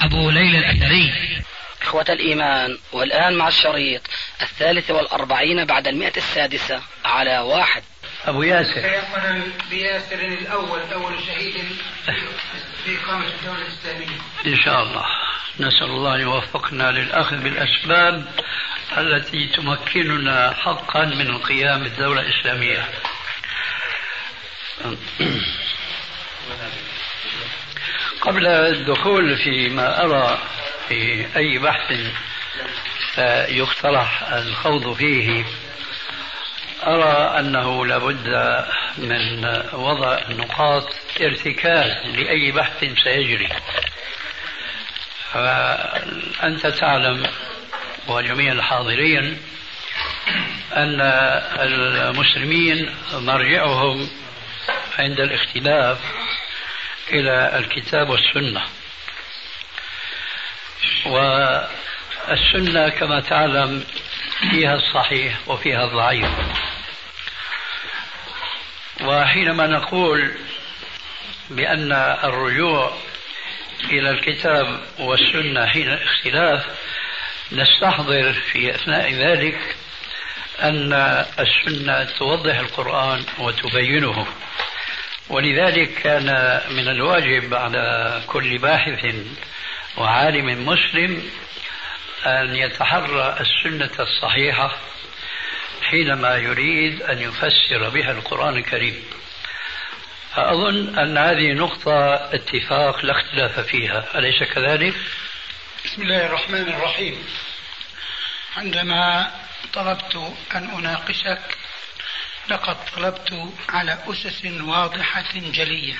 أبو ليلى الأثري. إخوة الإيمان والآن مع الشريط الثالث والأربعين بعد المئة السادسة على واحد. أبو ياسر. تيقنا بياسر الأول أول شهيد في إقامة الدولة الإسلامية. إن شاء الله. نسأل الله أن يوفقنا للأخذ بالأسباب التي تمكننا حقا من القيام بالدولة الإسلامية. قبل الدخول فيما أرى في أي بحث يقترح الخوض فيه أرى أنه لابد من وضع نقاط ارتكاز لأي بحث سيجري. فأنت تعلم وجميع الحاضرين أن المسلمين مرجعهم عند الاختلاف إلى الكتاب والسنة. والسنة كما تعلم فيها الصحيح وفيها الضعيف. وحينما نقول بأن الرجوع إلى الكتاب والسنة حين الاختلاف نستحضر في أثناء ذلك أن السنة توضح القرآن وتبينه. ولذلك كان من الواجب على كل باحث وعالم مسلم أن يتحرى السنة الصحيحة حينما يريد أن يفسر بها القرآن الكريم. فأظن أن هذه نقطة اتفاق لا اختلاف فيها. أليس كذلك؟ بسم الله الرحمن الرحيم. عندما طلبت أن أناقشك لقد طلبت على أسس واضحة جلية.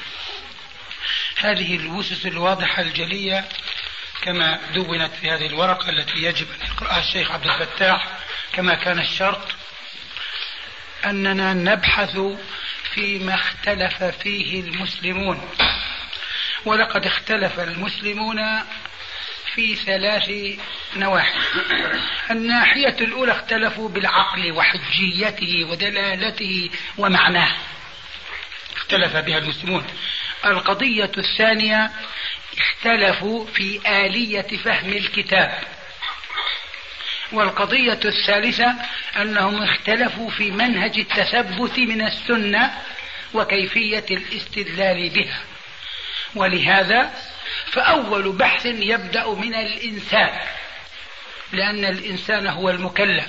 هذه الأسس الواضحة الجلية كما دونت في هذه الورقة التي يجب أن يقرأها الشيخ عبد الفتاح كما كان الشرط أننا نبحث فيما اختلف فيه المسلمون. ولقد اختلف المسلمون في ثلاث نواحي. الناحية الأولى اختلفوا بالعقل وحجيته ودلالته ومعناه. اختلف بها المسلمون. القضية الثانية اختلفوا في آلية فهم الكتاب. والقضية الثالثة أنهم اختلفوا في منهج التثبت من السنة وكيفية الاستدلال بها. ولهذا فأول بحث يبدأ من الإنسان لأن الإنسان هو المكلف.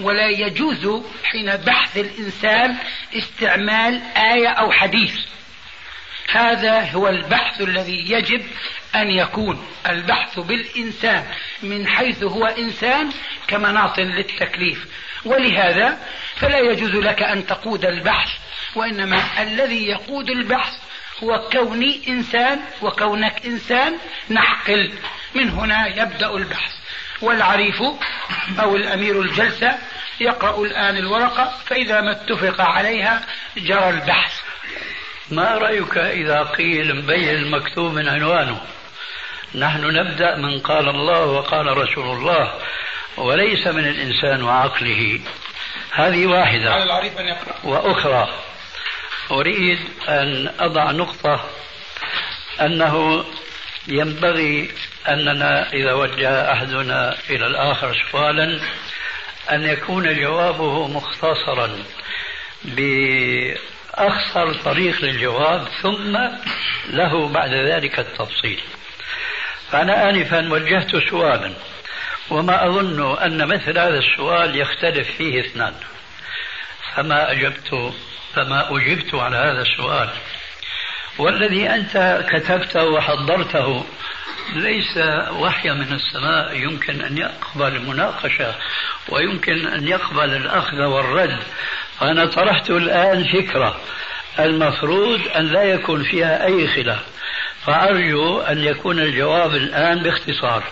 ولا يجوز حين بحث الإنسان استعمال آية أو حديث. هذا هو البحث الذي يجب أن يكون. البحث بالإنسان من حيث هو إنسان كمناط للتكليف. ولهذا فلا يجوز لك أن تقود البحث وإنما الذي يقود البحث هو كوني إنسان وكونك إنسان نحقل. من هنا يبدأ البحث. والعريف أو الأمير الجلسة يقرأ الآن الورقة فإذا ما اتفق عليها جرى البحث. ما رأيك إذا قيل مبين المكتوب من عنوانه؟ نحن نبدأ من قال الله وقال رسول الله وليس من الإنسان وعقله هذه واحدة. على العريف أن يقرأ. وأخرى. أريد أن أضع نقطة أنه ينبغي أننا إذا وجه أحدنا إلى الآخر سؤالا أن يكون جوابه مختصرا بأخصر طريق للجواب ثم له بعد ذلك التفصيل. فأنا آنفا وجهت سؤالا وما أظن أن مثل هذا السؤال يختلف فيه اثنان. فما أجبت فما أجبت على هذا السؤال. والذي أنت كتبته وحضرته ليس وحي من السماء يمكن أن يقبل المناقشة ويمكن أن يقبل الأخذ والرد. فأنا طرحت الآن فكرة المفروض أن لا يكون فيها أي خلاف فأرجو أن يكون الجواب الآن باختصار.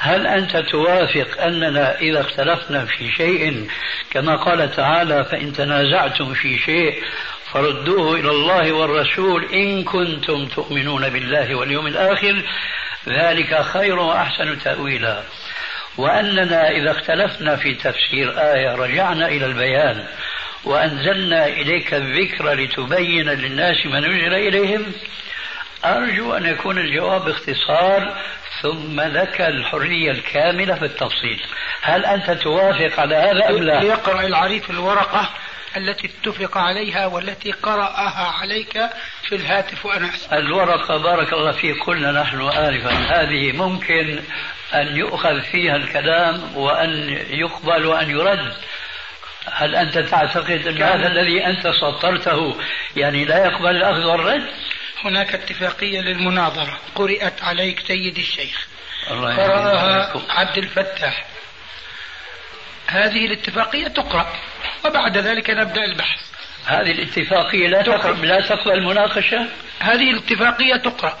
هل أنت توافق أننا إذا اختلفنا في شيء؟ كما قال تعالى فإن تنازعتم في شيء فردوه إلى الله والرسول إن كنتم تؤمنون بالله واليوم الآخر. ذلك خير وأحسن تأويلا. وأننا إذا اختلفنا في تفسير آية رجعنا إلى البيان. وأنزلنا إليك الذكر لتبين للناس ما نزل إليهم. أرجو أن يكون الجواب باختصار ثم لك الحرية الكاملة في التفصيل. هل أنت توافق على هذا أم لا؟ ليقرأ العريف الورقة التي اتفق عليها والتي قرأها عليك في الهاتف وأنا أسمع. الورقة بارك الله فيك. قلنا نحن آنفا. هذه ممكن أن يؤخذ فيها الكلام وأن يقبل وأن يرد. هل أنت تعتقد أن هذا الذي أنت سطرته يعني لا يقبل الأخذ والرد؟ هناك اتفاقية للمناظرة. قرأت عليك سيد الشيخ. قرأها عبد الفتاح. هذه الاتفاقية تقرأ وبعد ذلك نبدأ البحث. هذه الاتفاقية لا تقبل لا تقبل مناقشة هذه الاتفاقية تقرأ.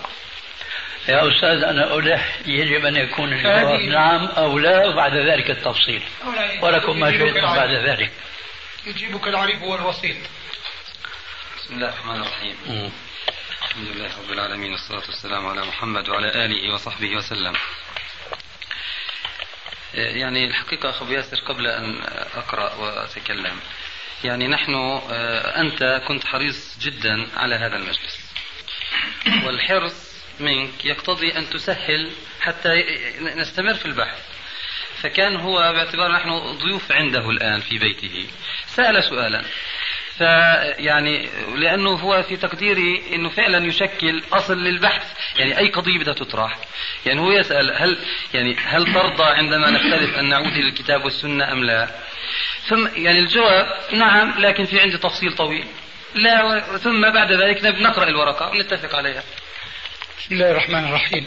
يا أستاذ أنا ألح يجب أن يكون الجواب نعم أو لا وبعد ذلك التفصيل. ولكم ما شئتم بعد ذلك. يجيبك العريف والوسيط. بسم الله الرحمن الرحيم. الحمد لله رب العالمين والصلاة والسلام على محمد وعلى آله وصحبه وسلم يعني الحقيقة أخو ياسر قبل أن أقرأ وأتكلم يعني نحن أنت كنت حريص جدا على هذا المجلس والحرص منك يقتضي أن تسهل حتى نستمر في البحث فكان هو باعتبار نحن ضيوف عنده الآن في بيته سأل سؤالا فيعني لأنه هو في تقديري إنه فعلا يشكل أصل للبحث يعني أي قضية بدها تطرح يعني هو يسأل هل يعني هل ترضى عندما نختلف أن نعود إلى الكتاب والسنة أم لا؟ ثم يعني الجواب نعم لكن في عندي تفصيل طويل لا ثم بعد ذلك نقرأ الورقة ونتفق عليها. بسم الله الرحمن الرحيم.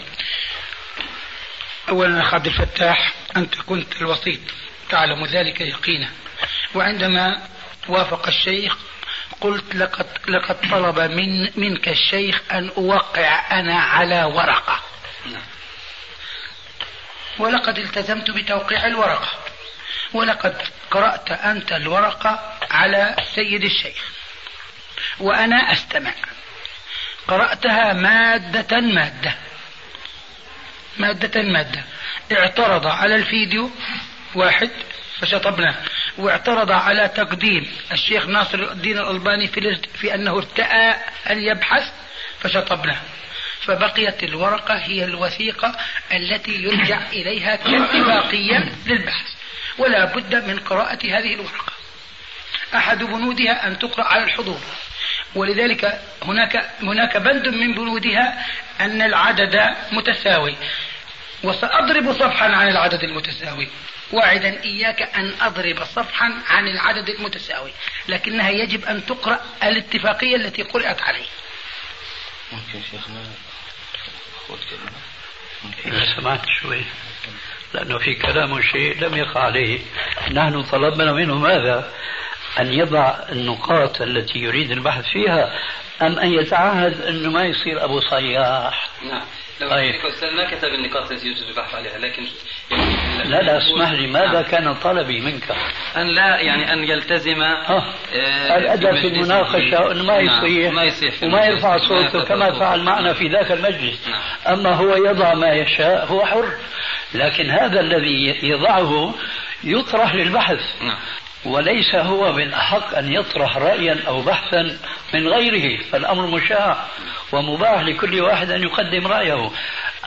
اولا اخ عبد الفتاح أنت كنت الوسيط تعلم ذلك يقينا وعندما وافق الشيخ قلت لقد لقد طلب من منك الشيخ أن أوقع أنا على ورقة. ولقد التزمت بتوقيع الورقة. ولقد قرأت أنت الورقة على سيد الشيخ. وأنا أستمع. قرأتها مادة مادة. مادة مادة. اعترض على الفيديو. واحد. فشطبناه واعترض على تقديم الشيخ ناصر الدين الألباني في, في أنه ارتأى أن يبحث فشطبناه فبقيت الورقة هي الوثيقة التي يرجع إليها كاتفاقية للبحث. ولا بد من قراءة هذه الورقة. أحد بنودها أن تقرأ على الحضور. ولذلك هناك هناك بند من بنودها أن العدد متساوي. وسأضرب صفحا عن العدد المتساوي. واعدا إياك أن أضرب صفحا عن العدد المتساوي لكنها يجب أن تقرأ الاتفاقية التي قرأت عليه. ممكن شيخنا؟ إذا سمعت شوي. لأنه في كلام شيء لم يقع عليه. نحن طلبنا منه ماذا؟ أن يضع النقاط التي يريد البحث فيها أم أن يتعهد أنه ما يصير أبو صياح نعم لو طيب. ما كتب النقاط التي يجب البحث عليها لكن لا لا اسمح لي ماذا نعم. كان طلبي منك؟ أن لا يعني أن يلتزم آه. الأدب في المناقشة أنه ما نعم. يصيح, ما يصيح وما يرفع صوته كما فعل معنا في ذاك المجلس نعم. أما هو يضع ما يشاء هو حر لكن هذا الذي يضعه يطرح للبحث نعم. وليس هو من أحق أن يطرح رأيا أو بحثا من غيره فالأمر مشاع ومباح لكل واحد أن يقدم رأيه.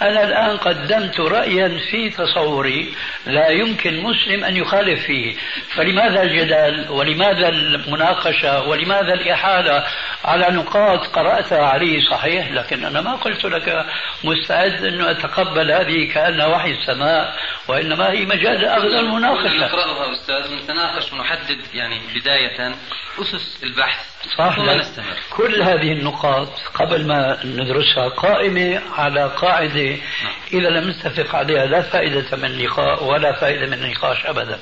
أنا الآن قدمت رأيا في تصوري لا يمكن مسلم أن يخالف فيه. فلماذا الجدال؟ ولماذا المناقشة؟ ولماذا الإحالة؟ على نقاط قرأتها علي صحيح لكن أنا ما قلت لك مستعد أن أتقبل هذه كأنها وحي السماء وإنما هي مجال أخذ المناقشة. نقرأها أستاذ نتناقش ونحدد يعني بداية أسس البحث صح؟ نستمر. كل هذه النقاط قبل ما ندرسها قائمة على قاعدة نعم. إذا لم نتفق عليها. لا فائدة من اللقاء ولا فائدة من النقاش أبدا.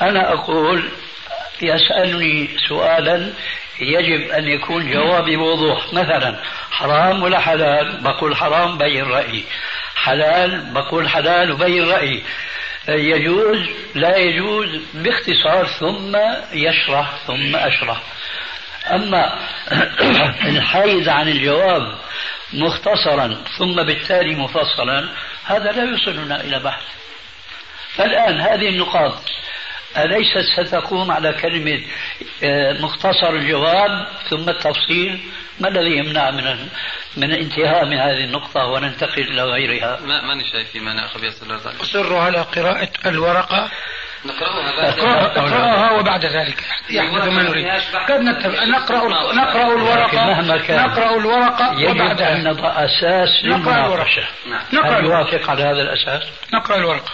أنا أقول يسألني سؤالا يجب أن يكون جوابي بوضوح مثلا حرام ولا حلال؟ بقول حرام بين رأيي. حلال بقول حلال وبين رأيي. يجوز؟ لا يجوز باختصار ثم يشرح ثم أشرح. أما الحيز عن الجواب مختصرا ثم بالتالي مفصلا هذا لا يوصلنا إلى بحث. فالآن هذه النقاط أليست ستقوم على كلمة آه، مختصر الجواب ثم التفصيل؟ ما الذي يمنع من من الانتهاء من هذه النقطة وننتقل إلى غيرها؟ ما ماني شايف في مانع أخي أصر على قراءة الورقة. نقرأها بعد نقرأها وبعد ذلك. يحدث ما نريد. قد نقرأ نقرأ الورقة. مهما كان نقرأ الورقة يجب وبعدها أن نضع أساس للمناقشة. نعم. نقرأ هل الورقة. يوافق على هذا الأساس؟ نقرأ الورقة.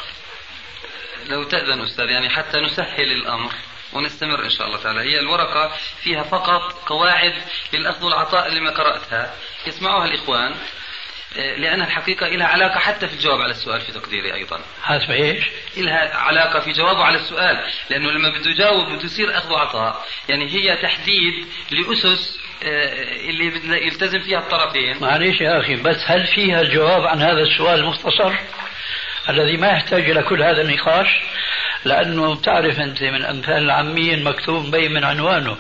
لو تأذن أستاذ يعني حتى نسهل الأمر ونستمر إن شاء الله تعالى. هي الورقة فيها فقط قواعد للأخذ والعطاء اللي ما قرأتها. يسمعوها الإخوان. لأنها الحقيقة لها علاقة حتى في الجواب على السؤال في تقديري أيضا. حسب إيش؟ لها علاقة في جوابه على السؤال. لأنه لما بده يجاوب بده يصير أخذ وعطاء يعني هي تحديد لأسس آه، اللي بدنا يلتزم فيها الطرفين. معليش يا أخي بس هل فيها الجواب عن هذا السؤال المختصر؟ الذي ما يحتاج إلى كل هذا النقاش؟ لأنه بتعرف أنت من أمثال العامية المكتوب مبين من عنوانه.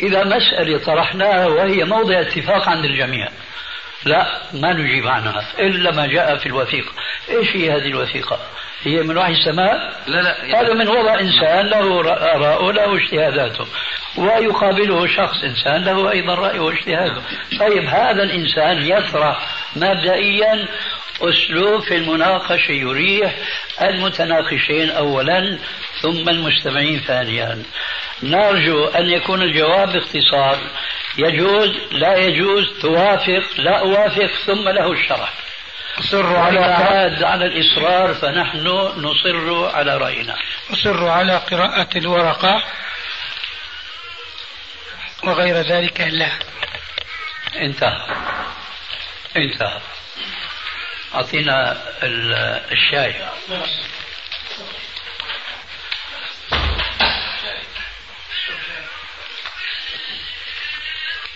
إذا مسألة طرحناها وهي موضع اتفاق عند الجميع. لا ما نجيب عنها. إلا ما جاء في الوثيقة. إيش هي هذه الوثيقة؟ هي من وحي السماء؟ لا لا يعني هذا من وضع إنسان له آراء وله اجتهاداته. ويقابله شخص إنسان له أيضا رأي واجتهاده. طيب هذا الإنسان يطرح مبدئيا أسلوب في المناقشة يريح المتناقشين أولا ثم المستمعين ثانيا. نرجو أن يكون الجواب باختصار. يجوز لا يجوز توافق لا أوافق ثم له الشرح أصر على عاد على الإصرار فنحن نصر على رأينا. أصر على قراءة الورقة وغير ذلك لا. انتهى. انتهى. أعطينا ال- الشاي.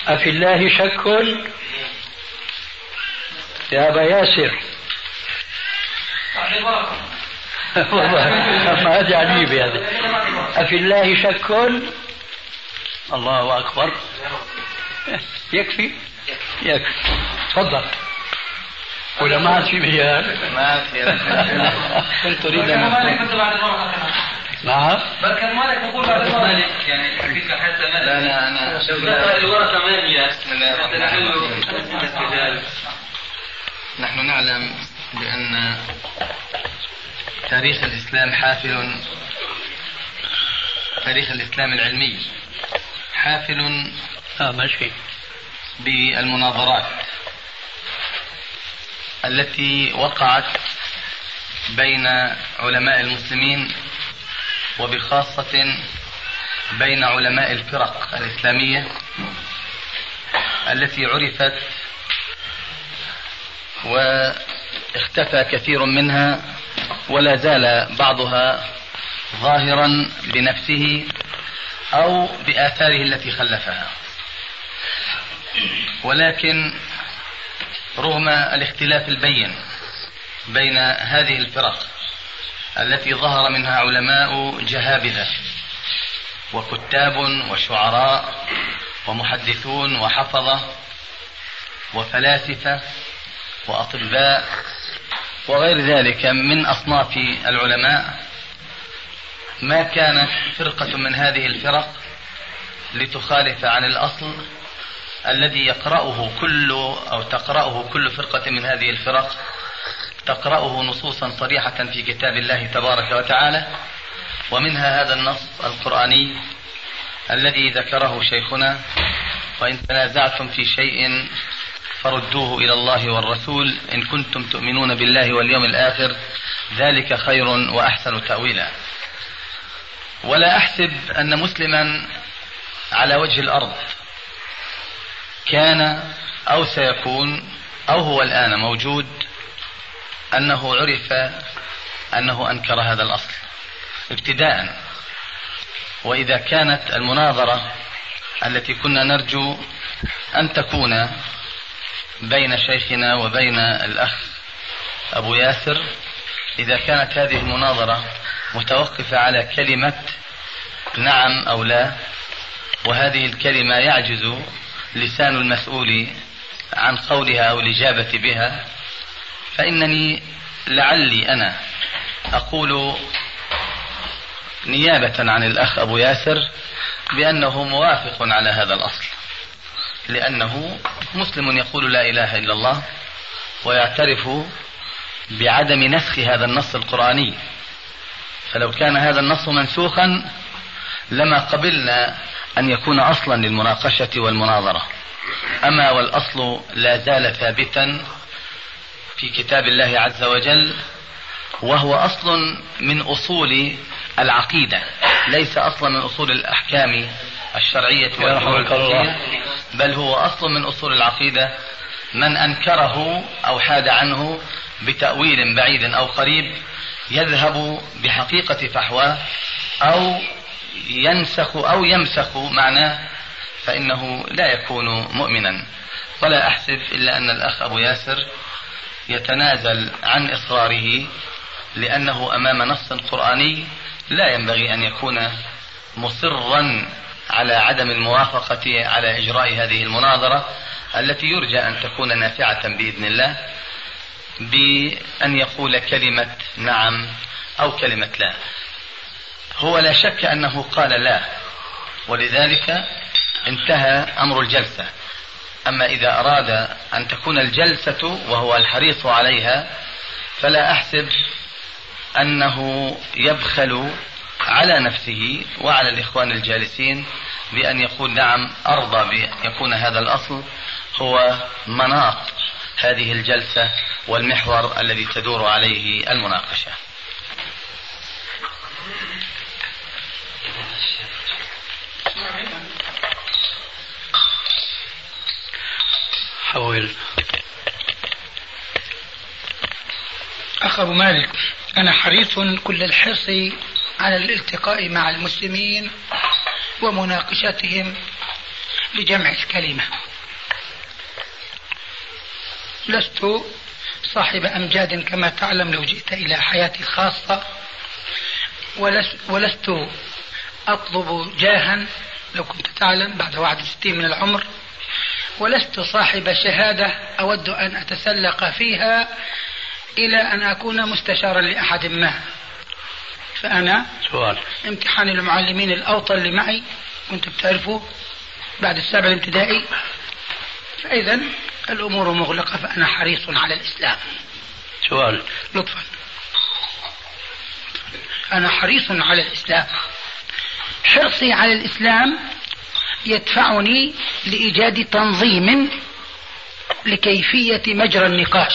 أفي الله شك يا أبا ياسر؟ والله ما هذه عجيبة هذه. أفي الله شك؟ الله أكبر. يكفي؟ يكفي. تفضل. ولا ما عاد في مجال ما في. كنت أريد أن نعم بل كان مالك نقول بعد مالك يعني الحقيقة حتى ما لا لا أنا الورقة ما هي بسم الله الرحمن الرحيم نحن نعلم بأن تاريخ الإسلام حافل تاريخ الإسلام العلمي حافل آه ماشي بالمناظرات التي وقعت بين علماء المسلمين وبخاصة بين علماء الفرق الإسلامية التي عرفت واختفى كثير منها ولا زال بعضها ظاهرا بنفسه أو بآثاره التي خلفها. ولكن رغم الاختلاف البين بين هذه الفرق التي ظهر منها علماء جهابذة وكتاب وشعراء ومحدثون وحفظة وفلاسفة وأطباء وغير ذلك من أصناف العلماء. ما كانت فرقة من هذه الفرق لتخالف عن الأصل الذي يقرأه كل أو تقرأه كل فرقة من هذه الفرق تقرأه نصوصا صريحة في كتاب الله تبارك وتعالى ومنها هذا النص القرآني الذي ذكره شيخنا وإن تنازعتم في شيء فردوه إلى الله والرسول إن كنتم تؤمنون بالله واليوم الآخر ذلك خير وأحسن تأويلا. ولا أحسب أن مسلما على وجه الأرض كان أو سيكون أو هو الآن موجود أنه عرف أنه أنكر هذا الأصل ابتداء. وإذا كانت المناظرة التي كنا نرجو أن تكون بين شيخنا وبين الأخ أبو ياسر إذا كانت هذه المناظرة متوقفة على كلمة نعم أو لا وهذه الكلمة يعجز لسان المسؤول عن قولها أو الإجابة بها فإنني لعلي أنا أقول نيابة عن الأخ أبو ياسر بأنه موافق على هذا الأصل لأنه مسلم يقول لا إله إلا الله ويعترف بعدم نسخ هذا النص القرآني. فلو كان هذا النص منسوخا لما قبلنا أن يكون أصلا للمناقشة والمناظرة. أما والأصل لا زال ثابتا في كتاب الله عز وجل وهو أصل من أصول العقيدة ليس أصلا من أصول الأحكام الشرعية والفقهية بل هو أصل من أصول العقيدة. من أنكره أو حاد عنه بتأويل بعيد أو قريب يذهب بحقيقة فحواه أو ينسخ أو يمسخ معناه فإنه لا يكون مؤمنا. ولا أحسب إلا أن الأخ أبو ياسر يتنازل عن إصراره لأنه أمام نص قرآني لا ينبغي أن يكون مصرا على عدم الموافقة على إجراء هذه المناظرة التي يرجى أن تكون نافعة بإذن الله بأن يقول كلمة نعم أو كلمة لا. هو لا شك أنه قال لا ولذلك انتهى أمر الجلسة. أما إذا أراد أن تكون الجلسة وهو الحريص عليها فلا أحسب أنه يبخل على نفسه وعلى الإخوان الجالسين بأن يقول نعم أرضى بأن يكون هذا الأصل. هو مناط هذه الجلسة والمحور الذي تدور عليه المناقشة. حول أخ أبو مالك أنا حريص كل الحرص على الالتقاء مع المسلمين ومناقشتهم لجمع الكلمة. لست صاحب أمجاد كما تعلم لو جئت إلى حياتي الخاصة ولست أطلب جاها لو كنت تعلم بعد 61 من العمر. ولست صاحب شهادة أود أن أتسلق فيها إلى أن أكون مستشارا لأحد ما. فأنا سؤال. امتحان المعلمين الأوطن اللي معي كنت بتعرفوا بعد السابع الابتدائي. فإذا الأمور مغلقة فأنا حريص على الإسلام. سؤال. لطفا. أنا حريص على الإسلام. حرصي على الإسلام يدفعني لإيجاد تنظيم لكيفية مجرى النقاش.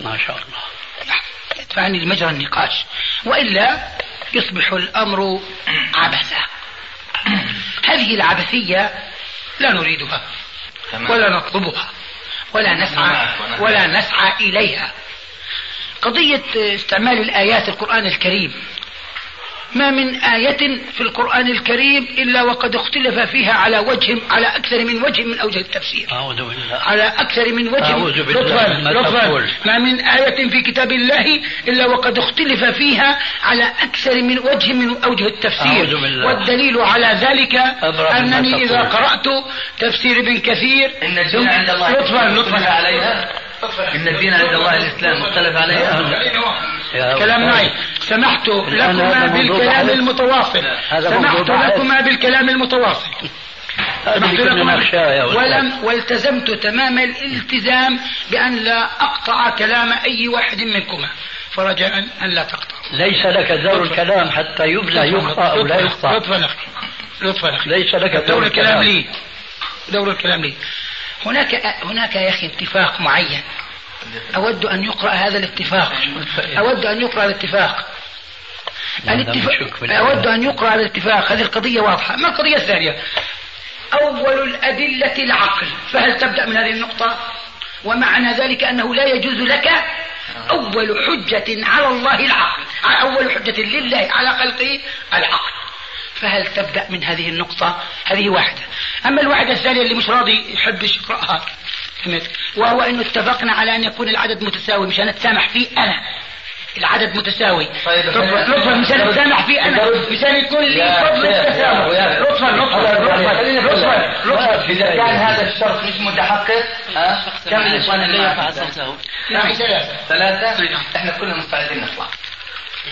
ما شاء الله. يدفعني لمجرى النقاش. وإلا يصبح الأمر عبثا. هذه العبثية لا نريدها. ولا نطلبها. ولا نسعى. ولا نسعى إليها. قضية استعمال الآيات القرآن الكريم ما من آية في القرآن الكريم إلا وقد اختلف فيها على وجه على أكثر من وجه من أوجه التفسير. أعوذ بالله. على أكثر من وجه. أعوذ بالله لطفا. ما من آية في كتاب الله إلا وقد اختلف فيها على أكثر من وجه من أوجه التفسير. أعوذ بالله. والدليل على ذلك أنني إذا. قرأت تفسير ابن كثير إن الدين عند الله. لطفا لطفا عليها. إن الدين عند الله الإسلام مختلف عليها يا كلام. معي. سمحت لكما بالكلام. المتواصل. سمحت. لكما بالكلام المتواصل. ولم والتزمت تمام الالتزام بأن لا أقطع كلام أي واحد منكما. فرجاء أن لا تقطعوا ليس لك دور الكلام حتى يبلى يخطأ أو لا يخطأ لطفا أخي. لطفا أخي. ليس لك دور الكلام. لي. دور الكلام لي. هناك هناك يا أخي اتفاق معين. أود أن يقرأ هذا الاتفاق. أود أن يقرأ الاتفاق. هذا مشك الاتفاق الأول. أن يقرأ الاتفاق. هذه القضية واضحة. ما القضية الثانية؟ أول الأدلة العقل. فهل تبدأ من هذه النقطة؟ ومعنى ذلك أنه لا يجوز لك أول حجة على الله العقل. أول حجة لله على خلقه العقل. فهل تبدأ من هذه النقطة؟ هذه واحدة. أما الواحدة الثانية اللي مش راضي يحبش يقرأها فهمت؟ وهو انه اتفقنا على أن يكون العدد متساوي مشان أتسامح فيه أنا. العدد متساوي. طيب لطفا لطفا مشان أتسامح فيه أنا. مشان يكون لي فضل التسامح لطفا لطفا لطفا لطفا إذا كان هذا الشرط مش متحقق؟ ها؟ كم الإخوان اللي نعم ثلاثة. ثلاثة. إحنا كلنا مستعدين نطلع.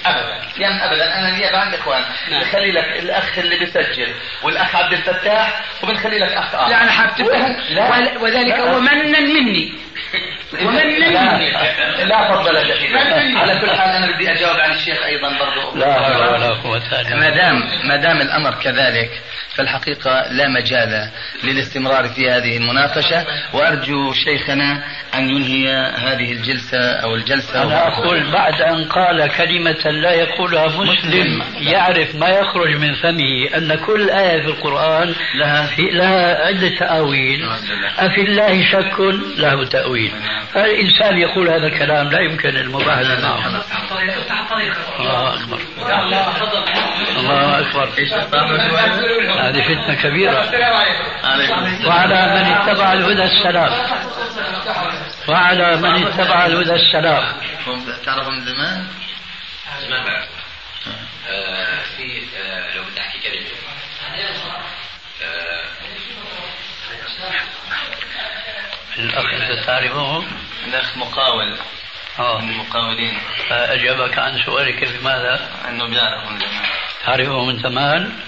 ابدا. يعني ابدا. أنا لي بعد إخوان. بخلي لك الأخ اللي بيسجل والأخ عبد الفتاح وبنخلي لك أخ آخر. لا أنا لا. وذلك هو منا مني. ومنا مني لا, لا فضل يا شيخ على كل حال أنا بدي أجاوب عن الشيخ أيضا برضو. لا حول ولا إلا ما دام ما دام الأمر كذلك فالحقيقة لا مجال للاستمرار في هذه المناقشة. وأرجو شيخنا أن ينهي هذه الجلسة أو الجلسة. أنا أقول بعد أن قال لا يقولها مسلم يعرف ما يخرج من فمه أن كل آية في القرآن لها في لها عدة تأويل. أفي الله شك له تأويل. فالإنسان يقول هذا الكلام لا يمكن المباهلة معه الله أكبر. الله أكبر. هذه فتنة كبيرة. وعلى من اتبع الهدى السلام. وعلى من اتبع الهدى السلام. تعرفوا من زمان؟ ما بعرف آه، في آه، لو بدي أحكي كلمة. آه، الأخ أنت تعرفه؟ الأخ مقاول. آه. من المقاولين. فأجابك عن سؤالك بماذا أنه بيعرفوا من زمان. تعرفه من زمان؟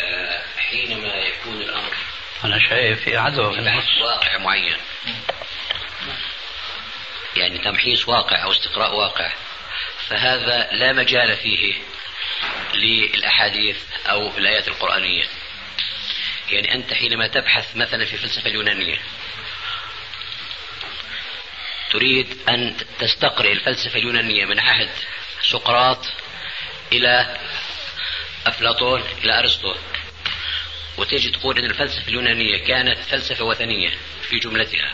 آه، حينما يكون الأمر أنا شايف في عدوى في النص. واقع معين. يعني تمحيص واقع أو استقراء واقع. فهذا لا مجال فيه للأحاديث أو الآيات القرآنية. يعني أنت حينما تبحث مثلا في الفلسفه اليونانية تريد أن تستقرئ الفلسفة اليونانية من عهد سقراط إلى أفلاطون إلى أرسطو وتيجي تقول إن الفلسفة اليونانية كانت فلسفة وثنية في جملتها.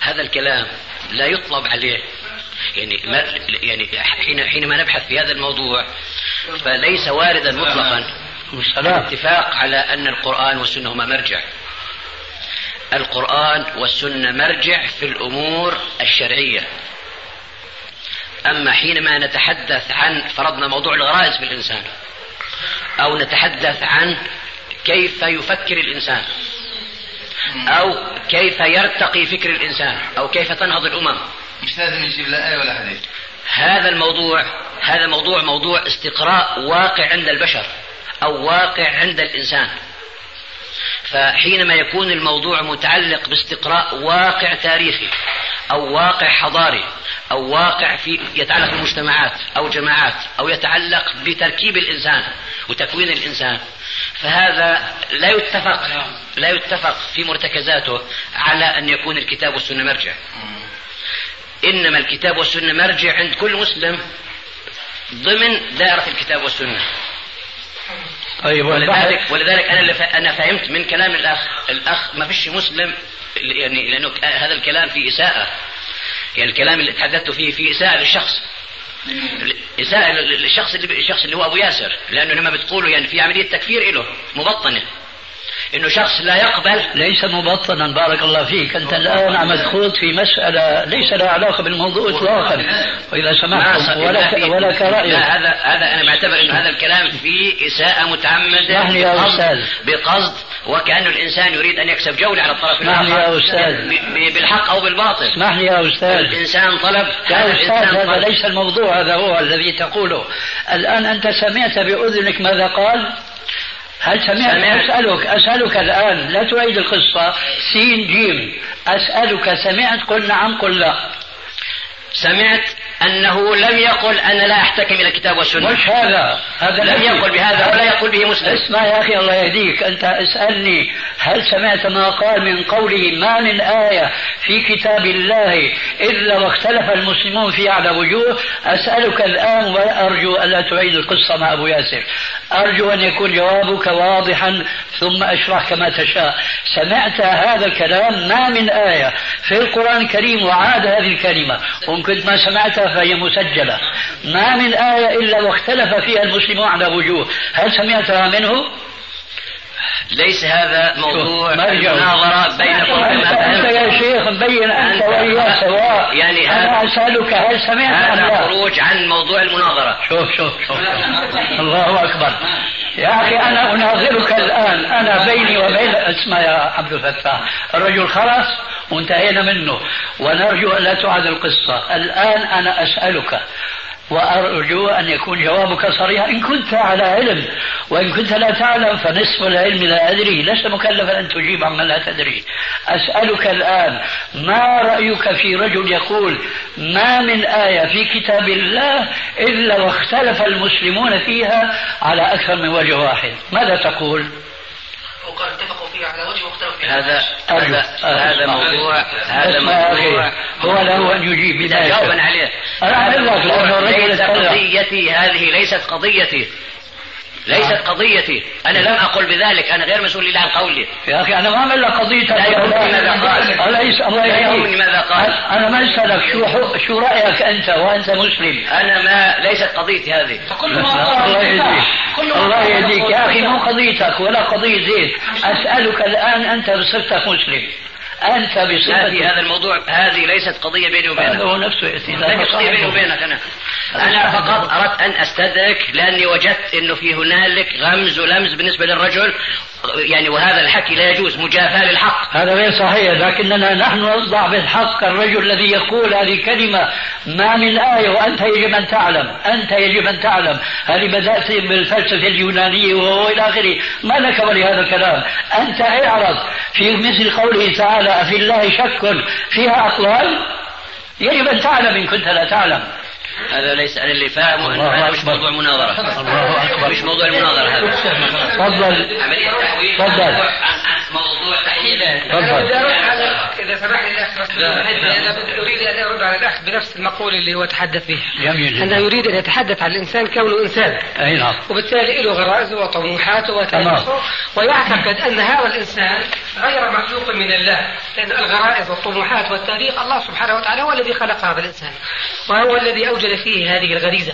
هذا الكلام لا يطلب عليه يعني ما يعني حين حينما نبحث في هذا الموضوع فليس واردا مطلقا الاتفاق على أن القرآن والسنة هما مرجع. القرآن والسنة مرجع في الأمور الشرعية. أما حينما نتحدث عن فرضنا موضوع الغرائز في الإنسان أو نتحدث عن كيف يفكر الإنسان أو كيف يرتقي فكر الإنسان أو كيف تنهض الأمم مش لازم يجيب لا آية ولا حديث. هذا الموضوع هذا موضوع موضوع استقراء واقع عند البشر أو واقع عند الإنسان. فحينما يكون الموضوع متعلق باستقراء واقع تاريخي أو واقع حضاري أو واقع في يتعلق بمجتمعات أو جماعات أو يتعلق بتركيب الإنسان وتكوين الإنسان فهذا لا يتفق لا يتفق في مرتكزاته على أن يكون الكتاب والسنة مرجع. إنما الكتاب والسنة مرجع عند كل مسلم ضمن دائرة الكتاب والسنة. طيب ولذلك ولذلك أنا اللي أنا فهمت من كلام الاخ الأخ ما فيش مسلم يعني لأنه هذا الكلام فيه إساءة. يعني الكلام اللي تحدثت فيه فيه إساءة للشخص. إساءة للشخص اللي الشخص اللي هو أبو ياسر لأنه لما بتقولوا يعني في عملية تكفير له مبطنة. إنه شخص لا يقبل. ليس مبطنا بارك الله فيك. أنت الآن عم تخوض في مسألة ليس لها علاقة بالموضوع إطلاقا. وإذا ما سمحت ولا ولا كرأيك لا هذا هذا أنا بعتبر إنه هذا الكلام فيه إساءة متعمدة لي يا بقصد- أستاذ. بقصد وكانه الإنسان يريد أن يكسب جولة على الطرف اسمح لي يا أستاذ. بالحق أو بالباطل. اسمح لي يا أستاذ. الإنسان طلب يا أستاذ هذا طلب. ليس الموضوع هذا هو الذي تقوله. الآن أنت سمعت بأذنك ماذا قال؟ هل سمعت؟ سمعت. أسألك أسألك الآن لا تعيد القصة. سين جيم. أسألك سمعت قل نعم قل لا؟ سمعت أنه لم يقل أنا لا احتكم إلى الكتاب والسنة. مش هذا. هذا لم يقل بهذا ولا يقول به مسلم. اسمع يا أخي الله يهديك. أنت اسألني هل سمعت ما قال من قوله ما من آية في كتاب الله إلا واختلف المسلمون فيها على وجوه؟ أسألك الآن وأرجو ألا تعيد القصة مع أبو ياسر. أرجو أن يكون جوابك واضحا ثم أشرح كما تشاء. سمعت هذا الكلام ما من آية في القرآن الكريم وعاد هذه الكلمة. وإن كنت ما سمعتها فهي مسجلة. ما من آية إلا واختلف فيها المسلمون على وجوه. هل سمعتها منه؟ ليس هذا موضوع. مناظرة بينكم أنت, يا شيخ مبين أنت وإياه سواء يعني أنا أسألك هل سمعت أم هذا لا؟ خروج عن موضوع المناظرة. شوف شوف شوف. الله أكبر. يا أخي أنا أناظرك الآن. أنا بيني وبين اسمع يا عبد الفتاح. الرجل خلص وانتهينا منه. ونرجو أن لا تعاد القصة. الآن أنا أسألك وأرجو أن يكون جوابك صريحا. إن كنت على علم وإن كنت لا تعلم فنصف العلم لا أدري. لست مكلفا أن تجيب عما لا تدري. أسألك الآن ما رأيك في رجل يقول ما من آية في كتاب الله إلا واختلف المسلمون فيها على أكثر من وجه واحد ماذا تقول؟ وقال اتفقوا فيه على وجه واختلفوا فيه هذا. هذا هذا موضوع هذا يا موضوع هو له أن يجيب لا بداية جوابا عليه. أنا أعلم لك الرجل. قضيتي هذه ليست قضيتي. ليست قضيتي. أنا لم أقل بذلك. أنا غير مسؤول لله عن قولي. يا أخي أنا ما أعمل لك قضيتك. لا يهمني ماذا قال. الله لا. يهمني ماذا قال. أنا ما أسألك. شو حو- شو رأيك أنت وأنت مسلم؟ أنا ما ليست قضيتي هذه. الله يهديك. الله يهديك. يا أخي مو قضيتك ولا قضية زيد أسألك الآن أنت بصفتك مسلم. أنت هذه بصفتك هذا الموضوع هذه ليست قضية بيني هذا وبينك هو نفسه ليست قضية بيني وبينك أنا. أنا فقط أردت أن أستدرك لأني وجدت أنه في هنالك غمز ولمز بالنسبة للرجل يعني وهذا الحكي لا يجوز مجافاة للحق. هذا غير صحيح لكننا نحن نصدع بالحق الرجل الذي يقول هذه الكلمة ما من آية وأنت يجب أن تعلم أنت يجب أن تعلم. هذه بدأت بالفلسفة اليونانية وإلى آخره. ما لك ولهذا الكلام؟ أنت اعرض. في مثل قوله تعالى أفي الله شك فيها أقوال؟ يجب أن تعلم إن كنت لا تعلم. هذا ليس أنا اللي فاهمه الله هذا مش. موضوع مناظرة الله أكبر. مش موضوع المناظرة هذا تفضل عملية تحويل تفضل. موضوع تحويل تفضل بدي أرد على إذا سمح لي أنا بدي- أريد أن أرد على الأخ بنفس المقولة اللي هو تحدث بها جدا يريد أن يتحدث عن الإنسان كونه إنسان. أي نعم. وبالتالي له غرائزه وطموحاته وتاريخه ويعتقد أن هذا الإنسان غير مخلوق من الله. لأن الغرائز والطموحات والتاريخ الله سبحانه وتعالى هو الذي خلق هذا الإنسان. وهو الذي أوجد فيه هذه الغريزة.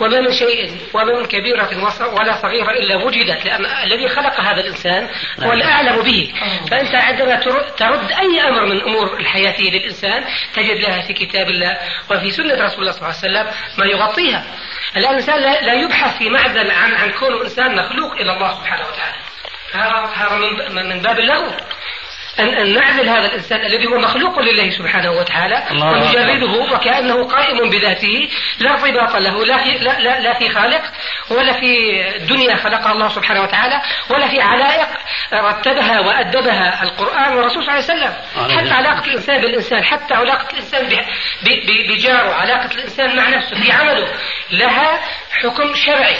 وما من شيء وما من كبيرة وص- ولا صغيرة إلا وجدت لأن الذي خلق هذا الإنسان هو الأعلم به. فأنت عندما تر- ترد أي أمر من أمور الحياة للإنسان تجد لها في كتاب الله وفي سنة رسول الله صلى الله عليه وسلم ما يغطيها. الإنسان لا يبحث في معزل عن عن كونه إنسان مخلوق إلى الله سبحانه وتعالى. هذا هذا من من باب اللغو أن أن نعزل هذا الإنسان الذي هو مخلوق لله سبحانه وتعالى ونجرده وكأنه قائم بذاته لا ارتباط له لا في لا, لا, لا في خالق ولا في دنيا خلقها الله سبحانه وتعالى ولا في علائق رتبها وأدبها القرآن والرسول صلى الله عليه وسلم. حتى علاقة الإنسان بالإنسان حتى علاقة الإنسان بجاره علاقة الإنسان مع نفسه في عمله لها حكم شرعي.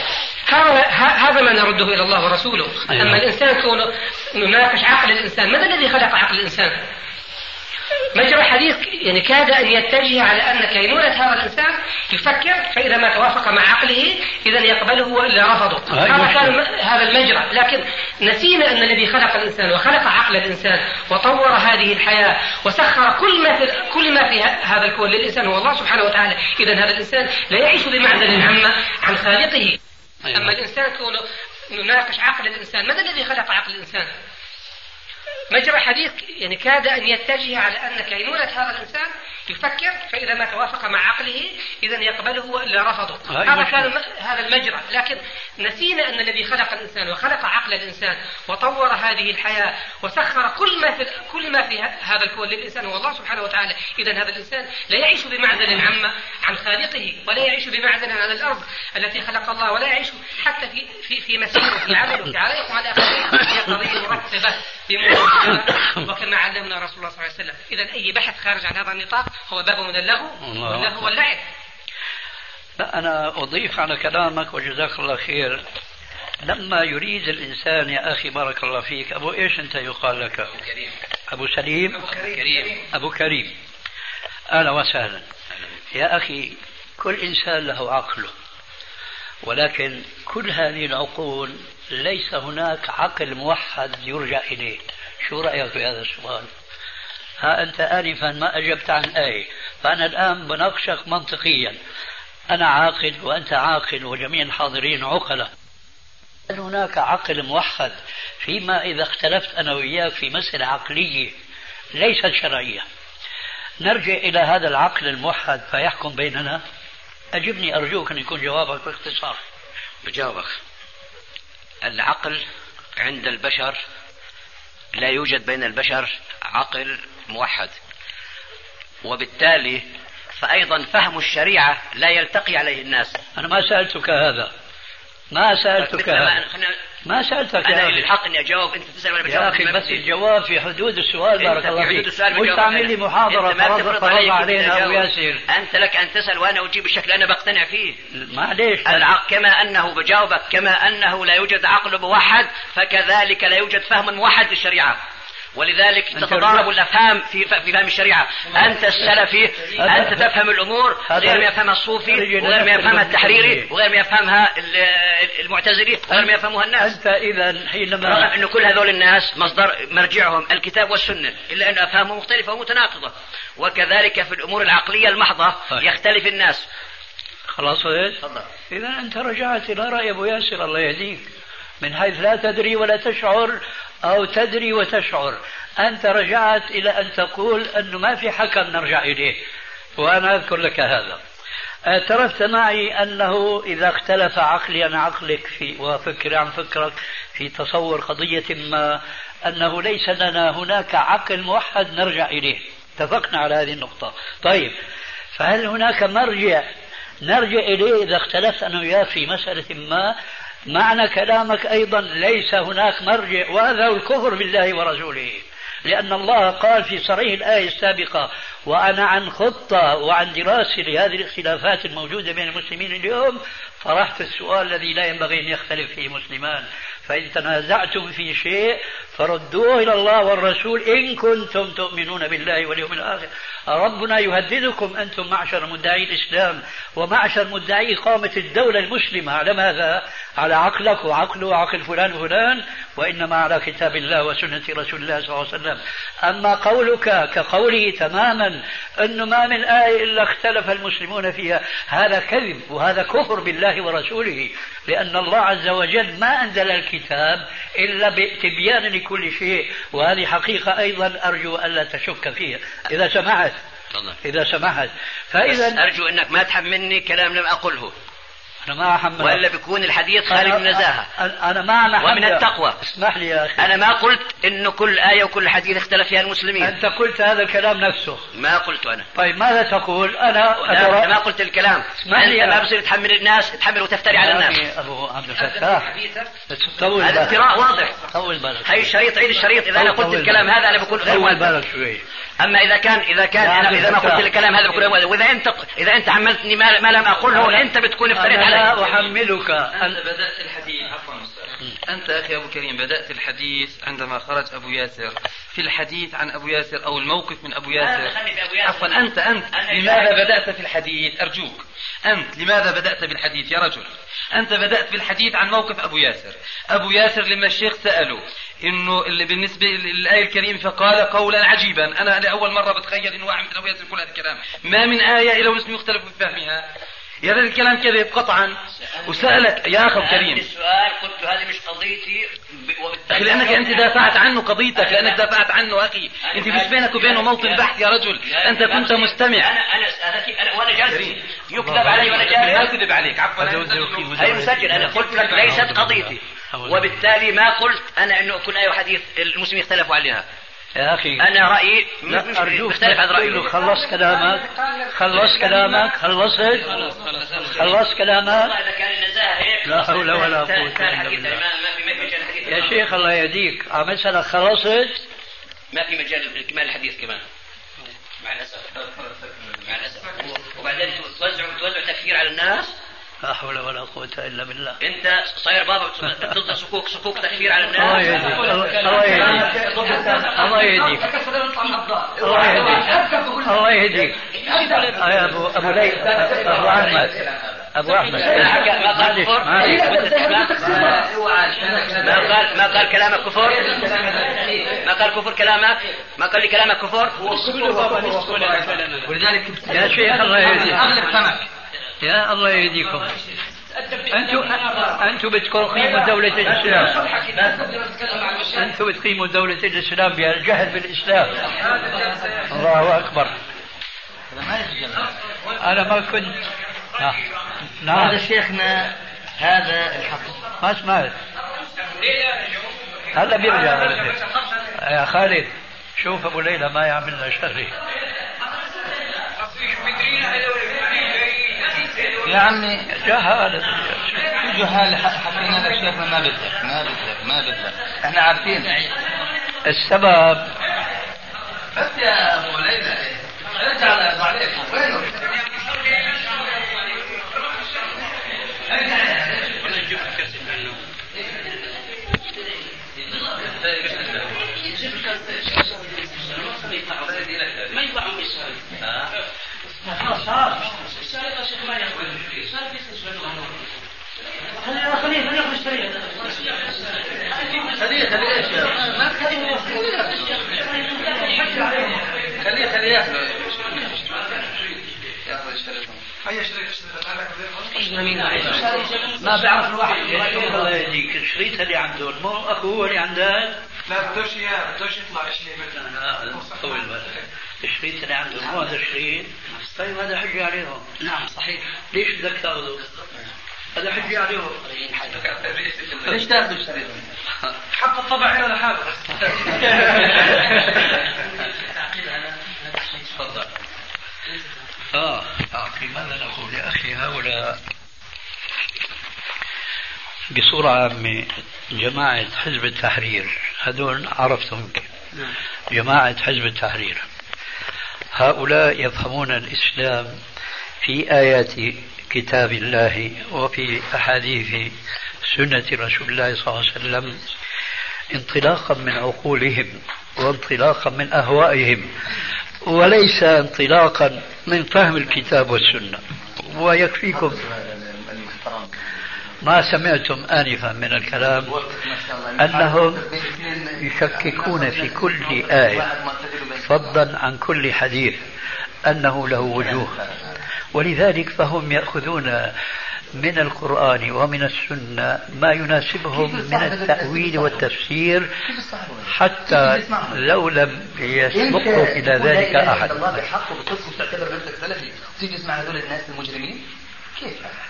هذا ما نرده إلى الله ورسوله، أيوة. أما الإنسان كونه نناقش عقل الإنسان، من الذي خلق عقل الإنسان؟ مجرى الحديث يعني كاد أن يتجه على أن كينونة هذا الإنسان يفكر فإذا ما توافق مع عقله إذا يقبله والا رفضه، أيوة. هذا كان هذا المجرى، لكن نسينا أن الذي خلق الإنسان وخلق عقل الإنسان وطور هذه الحياة وسخر كل ما في كل ما في هذا الكون للإنسان هو الله سبحانه وتعالى، اذا هذا الإنسان لا يعيش بمعزل عما عن خالقه. أيوة. أما الإنسان كونه نناقش عقل الإنسان من الذي خلق عقل الإنسان مجرى الحديث يعني كاد أن يتجه على أن كينونة هذا الإنسان يفكر فإذا ما توافق مع عقله إذا يقبله وإلا رفضه. هذا كان هذا المجرى. لكن نسينا أن الذي خلق الإنسان وخلق عقل الإنسان وطور هذه الحياة وسخر كل ما في كل ما في هذا الكون للإنسان هو الله سبحانه وتعالى إذا هذا الإنسان لا يعيش بمعزل عما عن خالقه ولا يعيش بمعزل عن الأرض التي خلق الله ولا يعيش حتى في في في مسيره في عمله في علائقه على آخره. هي قضية مرتبة بموضوع وكما علمنا رسول الله صلى الله عليه وسلم. إذا أي بحث خارج عن هذا النطاق هو باب من اللغو الله واللغو واللعب. لا أنا أضيف على كلامك وجزاك الله خير. لما يريد الإنسان يا أخي بارك الله فيك أبو إيش أنت يقال لك؟ أبو سليم؟ كريم. أبو كريم. أهلا وسهلا. يا أخي كل إنسان له عقله ولكن كل هذه العقول ليس هناك عقل موحد يرجع إليه. شو رأيك في هذا السؤال؟ ها أنت آنفا ما أجبت عن آية. فأنا الآن بناقشك منطقيا. أنا عاقل وأنت عاقل وجميع الحاضرين عقلاء. هل هناك عقل موحد فيما إذا اختلفت أنا وإياك في مسألة عقلية ليست شرعية؟ نرجع إلى هذا العقل الموحد فيحكم بيننا. أجبني أرجوك أن يكون جوابك باختصار. بجاوبك. العقل عند البشر لا يوجد بين البشر عقل موحد. وبالتالي فأيضا فهم الشريعة لا يلتقي عليه الناس. أنا ما سألتك هذا. ما سألتك هذا. ما سألتك أنا لي الحق إني أجاوب أنت تسأل ولا يا أخي بس الجواب في حدود السؤال بارك الله فيك. مش تعمل لي محاضرة فرض علينا أبو ياسر أنت لك أن تسأل وأنا أجيب الشكل أنا بقتنع فيه. معليش العقل كما أنه بجاوبك كما أنه لا يوجد عقل موحد فكذلك لا يوجد فهم موحد للشريعة. ولذلك تتضارب الأفهام في في فهم الشريعة. أنت السلفي أنت تفهم الأمور غير ما يفهمها الصوفي وغير ما يفهمها التحريري وغير ما يفهمها المعتزلي وغير ما يفهمها الناس. أنت إذا حينما رغم انه كل هذول الناس مصدر مرجعهم الكتاب والسنة إلا أن أفهامهم مختلفة ومتناقضة. وكذلك في الأمور العقلية المحضة يختلف الناس. خلاص تفضل. إذا أنت رجعت إلى رأي أبو ياسر الله يهديك. من حيث لا تدري ولا تشعر أو تدري وتشعر. أنت رجعت إلى أن تقول أنه ما في حكم نرجع إليه. وأنا أذكر لك هذا. اعترفت معي أنه إذا اختلف عقلي عن عقلك في وفكري عن فكرك في تصور قضية ما أنه ليس لنا هناك عقل موحد نرجع إليه. اتفقنا على هذه النقطة. طيب فهل هناك مرجع نرجع إليه إذا اختلفت أنا وياه في مسألة ما؟ معنى كلامك أيضا ليس هناك مرجع وهذا الكفر بالله ورسوله. لأن الله قال في صريح الآية السابقة وأنا عن خطة وعن دراسة لهذه الاختلافات الموجودة بين المسلمين اليوم طرحت السؤال الذي لا ينبغي أن يختلف فيه مسلمان. فإن تنازعتم في شيء فردوه إلى الله والرسول إن كنتم تؤمنون بالله واليوم الآخر. ربنا يهددكم أنتم معشر مدعي الإسلام ومعشر مدعي إقامة الدولة المسلمة. على ماذا؟ على عقلك وعقله وعقل فلان وفلان وإنما على كتاب الله وسنة رسول الله صلى الله عليه وسلم. أما قولك كقوله تماما أنه ما من آية إلا اختلف المسلمون فيها هذا كذب وهذا كفر بالله ورسوله لأن الله عز وجل ما أنزل الكتاب إلا بتبيان لكل شيء وهذه حقيقة أيضا أرجو ألا تشك فيها. إذا سمحت إذا سمحت. فإذا أرجو أنك ما تحملني كلام لم أقله. أنا ما أحمل وإلا بيكون الحديث خارج من النزاهة أنا ما ومن التقوى. اسمح لي يا أخي. أنا ما قلت إنه كل آية وكل حديث اختلف فيها المسلمين. أنت قلت هذا الكلام نفسه. ما قلت أنا. طيب ماذا تقول؟ أنا أنا ما قلت الكلام. اسمح لي أنت ما بصير تحمل الناس تحمل وتفتري على الناس. أبو عبد الفتاح. طول هذا افتراء واضح. طول بالك. هي الشريط عيد الشريط. إذا أنا قلت الكلام هذا أنا بكون غير طول بالك شوي. أما إذا كان إذا كان أنا إذا ما قلت الكلام هذا بكون وإذا انت إذا أنت حملتني ما, ما لم اقله أنت بتكون افتريت علي لا أحملك. أنت بدأت الحديث. عفوا أنت أخي أبو كريم بدأت الحديث عندما خرج أبو ياسر. في الحديث عن أبو ياسر أو الموقف من أبو ياسر. عفوا أنت أنت. لماذا بدأت في الحديث؟ أرجوك. أنت لماذا بدأت بالحديث يا رجل؟ أنت بدأت بالحديث عن موقف أبو ياسر. أبو ياسر لما الشيخ سأله إنه اللي بالنسبة للآية الكريمة فقال قولا عجيبا. أنا لأول مرة بتخيل إنه واحد مثل أبو ياسر كل هذا الكلام. ما من آية إلا والمسلم يختلف في فهمها يا هذا الكلام كذب قطعا. وسألك يا اخ كريم السؤال قلت هذه مش قضيتي أخي لأنك أنت دافعت عنه قضيتك لأنك دافعت عنه أخي. أنت مش بينك وبينه موطن بحث يا رجل. أنت كنت مستمع. أنا أنا أنا وأنا جالس. يكذب علي وأنا جالس. ما كذب عليك. عفوا. هي مسجل أنا قلت لك ليست قضيتي. وبالتالي ما قلت أنا انه كل إيه وحديث المسلمين اختلفوا عليها. يا أخي أنا رأيي لا أرجوك مختلف عن رأيي. خلص كلامك خلص كلامك خلصت خلص كلامك. لا حول ولا قوة إلا بالله. يا شيخ الله يهديك. عم أسألك خلصت ما في مجال كمال الحديث كمان. مع الأسف. مع الأسف. وبعدين توزعوا توزعوا تكفير على الناس. لا حول ولا قوة إلا بالله أنت صاير بابا بتضل صكوك صكوك تكفير على الناس الله يهديك الله يهديك الله يهديك الله يهديك الله يهديك يا أبو أبو ليث أبو أحمد أبو أحمد ما قال كفر ما قال ما قال كلامك كفر ما قال كفر كلامك ما قال لي كلامك كفر ولذلك يا شيخ الله يهديك يا الله يهديكم. أنتم أنتم بتقيموا دولة الإسلام. أنتم بتقيموا دولة الإسلام بالجهل بالإسلام. الله أكبر. أنا ما كنت آه. نعم. هذا شيخنا هذا الحق. ما سمعت هلا بيرجع. يا خالد شوف أبو ليلى ما يعملنا شر. يا عمي جهالة. جهال حكينا لك شيخنا ما بدك ما بدك ما بدك إحنا عارفين. السبب بس يا أبو ليلى ارجع عليك وينه ما الشارع يا شيخ ما ياخذ الشارع خليه خليه خليه ياخذ الشريعه خليه خليه إيش ما تخليه خليه خليه ياخذ الشريعه ما بيعرف الواحد الله يهديك الشريط اللي عنده مو اخوه هو اللي عنده. لا بدوش إياه بدوش يطلع شيء مثلا طول الشريط اللي عنده مو هذا الشريط طيب هذا حجة عليهم نعم صحيح. ليش بدك تأخذه؟ هذا حجة عليهم ليش تاخذوا الشريط؟ حق الطبع هنا لحاله تفضل. آه اعطي ماذا نقول يا أخي؟ هؤلاء بصورة عامة جماعة حزب التحرير هذول عرفتهم يمكن جماعة حزب التحرير. هؤلاء يفهمون الإسلام في آيات كتاب الله وفي أحاديث سنة رسول الله صلى الله عليه وسلم انطلاقا من عقولهم وانطلاقا من أهوائهم وليس انطلاقا من فهم الكتاب والسنة. ويكفيكم. ما سمعتم آنفا من الكلام أنهم يشككون في كل آية فضلا عن كل حديث أنه له وجوه. ولذلك فهم يأخذون من القرآن ومن السنة ما يناسبهم من التأويل والتفسير حتى لو لم يسبقهم إلى ذلك أحد. الله تعتبر نفسك سلفي تيجي تسمع هذول الناس المجرمين؟ كيف؟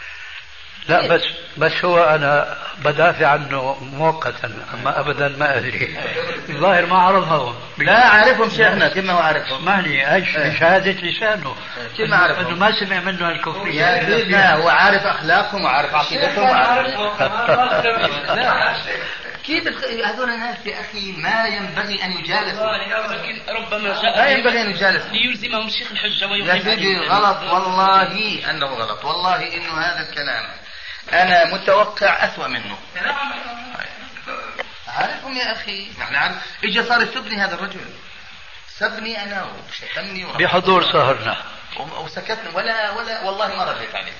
لا بس بس هو أنا بدافع عنه مؤقتا أما أبدا ما أدري. الظاهر ما عرفهم لا عارفهم شيخنا كيف ما هو عارفهم اسمعني أيش؟ شهادة لسانه. كيف ما عرفهم أنه ما سمع منه الكفرية يا سيدنا هو عارف أخلاقهم وعارف عقيدتهم وعارف. كيف هذول الناس يا أخي ما ينبغي أن يجالسوا. ربما لا ينبغي أن يجالسوا. ليلزمهم الشيخ الحجة يا سيدي غلط والله أنه غلط. والله إنه هذا الكلام. أنا متوقع اسوأ منه. عارفهم يا أخي؟ يعني عارف اجى صار يسبني هذا الرجل. سبني أنا وشتمني بحضور سهرنا وسكتنا. ولا ولا والله ما رديت عليه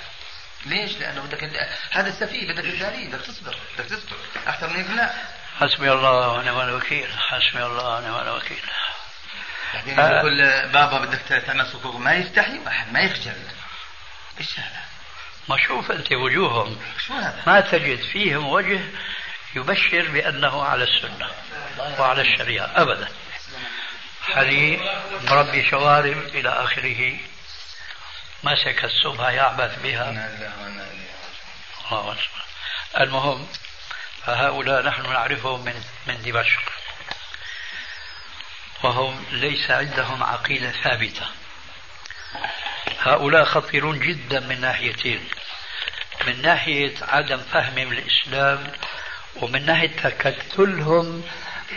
ليش؟ لأنه بدك هذا السفيه بدك تجاريه بدك تصبر. بدك تصبر. أكثر من هيك؟ لا. حسبي الله ونعم الوكيل. حسبي الله ونعم الوكيل. بعدين. يقول بابا بدك تعمل صفوف. ما يستحي واحد ما يخجل. إيش هذا؟ ما شوف أنت وجوههم؟ ما تجد فيهم وجه يبشر بأنه على السنة وعلى الشريعة. أبدا. حليم مربي شوارب إلى آخره. مسك السبحة يعبث بها. الله المهم فهؤلاء نحن نعرفهم من من دمشق. وهم ليس عندهم عقيدة ثابتة. هؤلاء خطيرون جدا من ناحيتين. من ناحية عدم فهمهم للإسلام ومن ناحية تكتلهم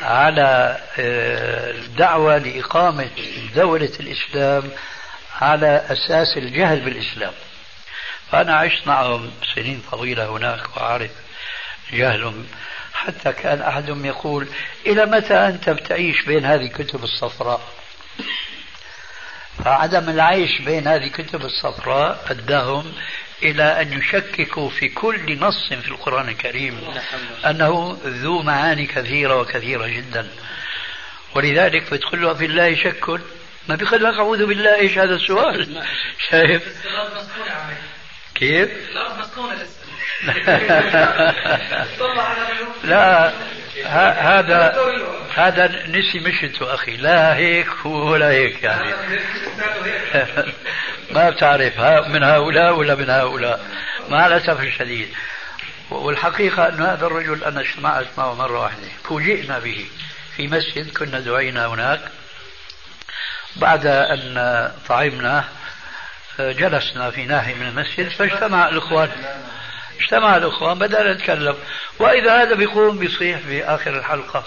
على الدعوة آه، لإقامة دولة الإسلام على أساس الجهل بالإسلام. فأنا عشت معهم سنين طويلة هناك وأعرف جهلهم. حتى كان أحدهم يقول إلى متى أنت بتعيش بين هذه الكتب الصفراء؟ فعدم العيش بين هذه الكتب الصفراء أداهم إلى أن يشككوا في كل نص في القرآن الكريم أنه ذو معاني كثيرة وكثيرة جدا. ولذلك بتقول له في الله شك. ما بيقول لك أعوذ بالله إيش هذا السؤال؟ شايف؟ كيف؟ لا. هذا هذا نسي مشته أخي. لا هيك ولا هيك يعني. ما بتعرف. من هؤلاء ولا من هؤلاء. مع الأسف الشديد. والحقيقة أن هذا الرجل أنا اجتمعت معه مرة واحدة. فوجئنا به في مسجد. كنا دعينا هناك. بعد أن طعمنا جلسنا في ناحية من المسجد فاجتمع الإخوان. اجتمع الإخوان بدانا نتكلم وإذا هذا بيقوم بيصيح في آخر الحلقة.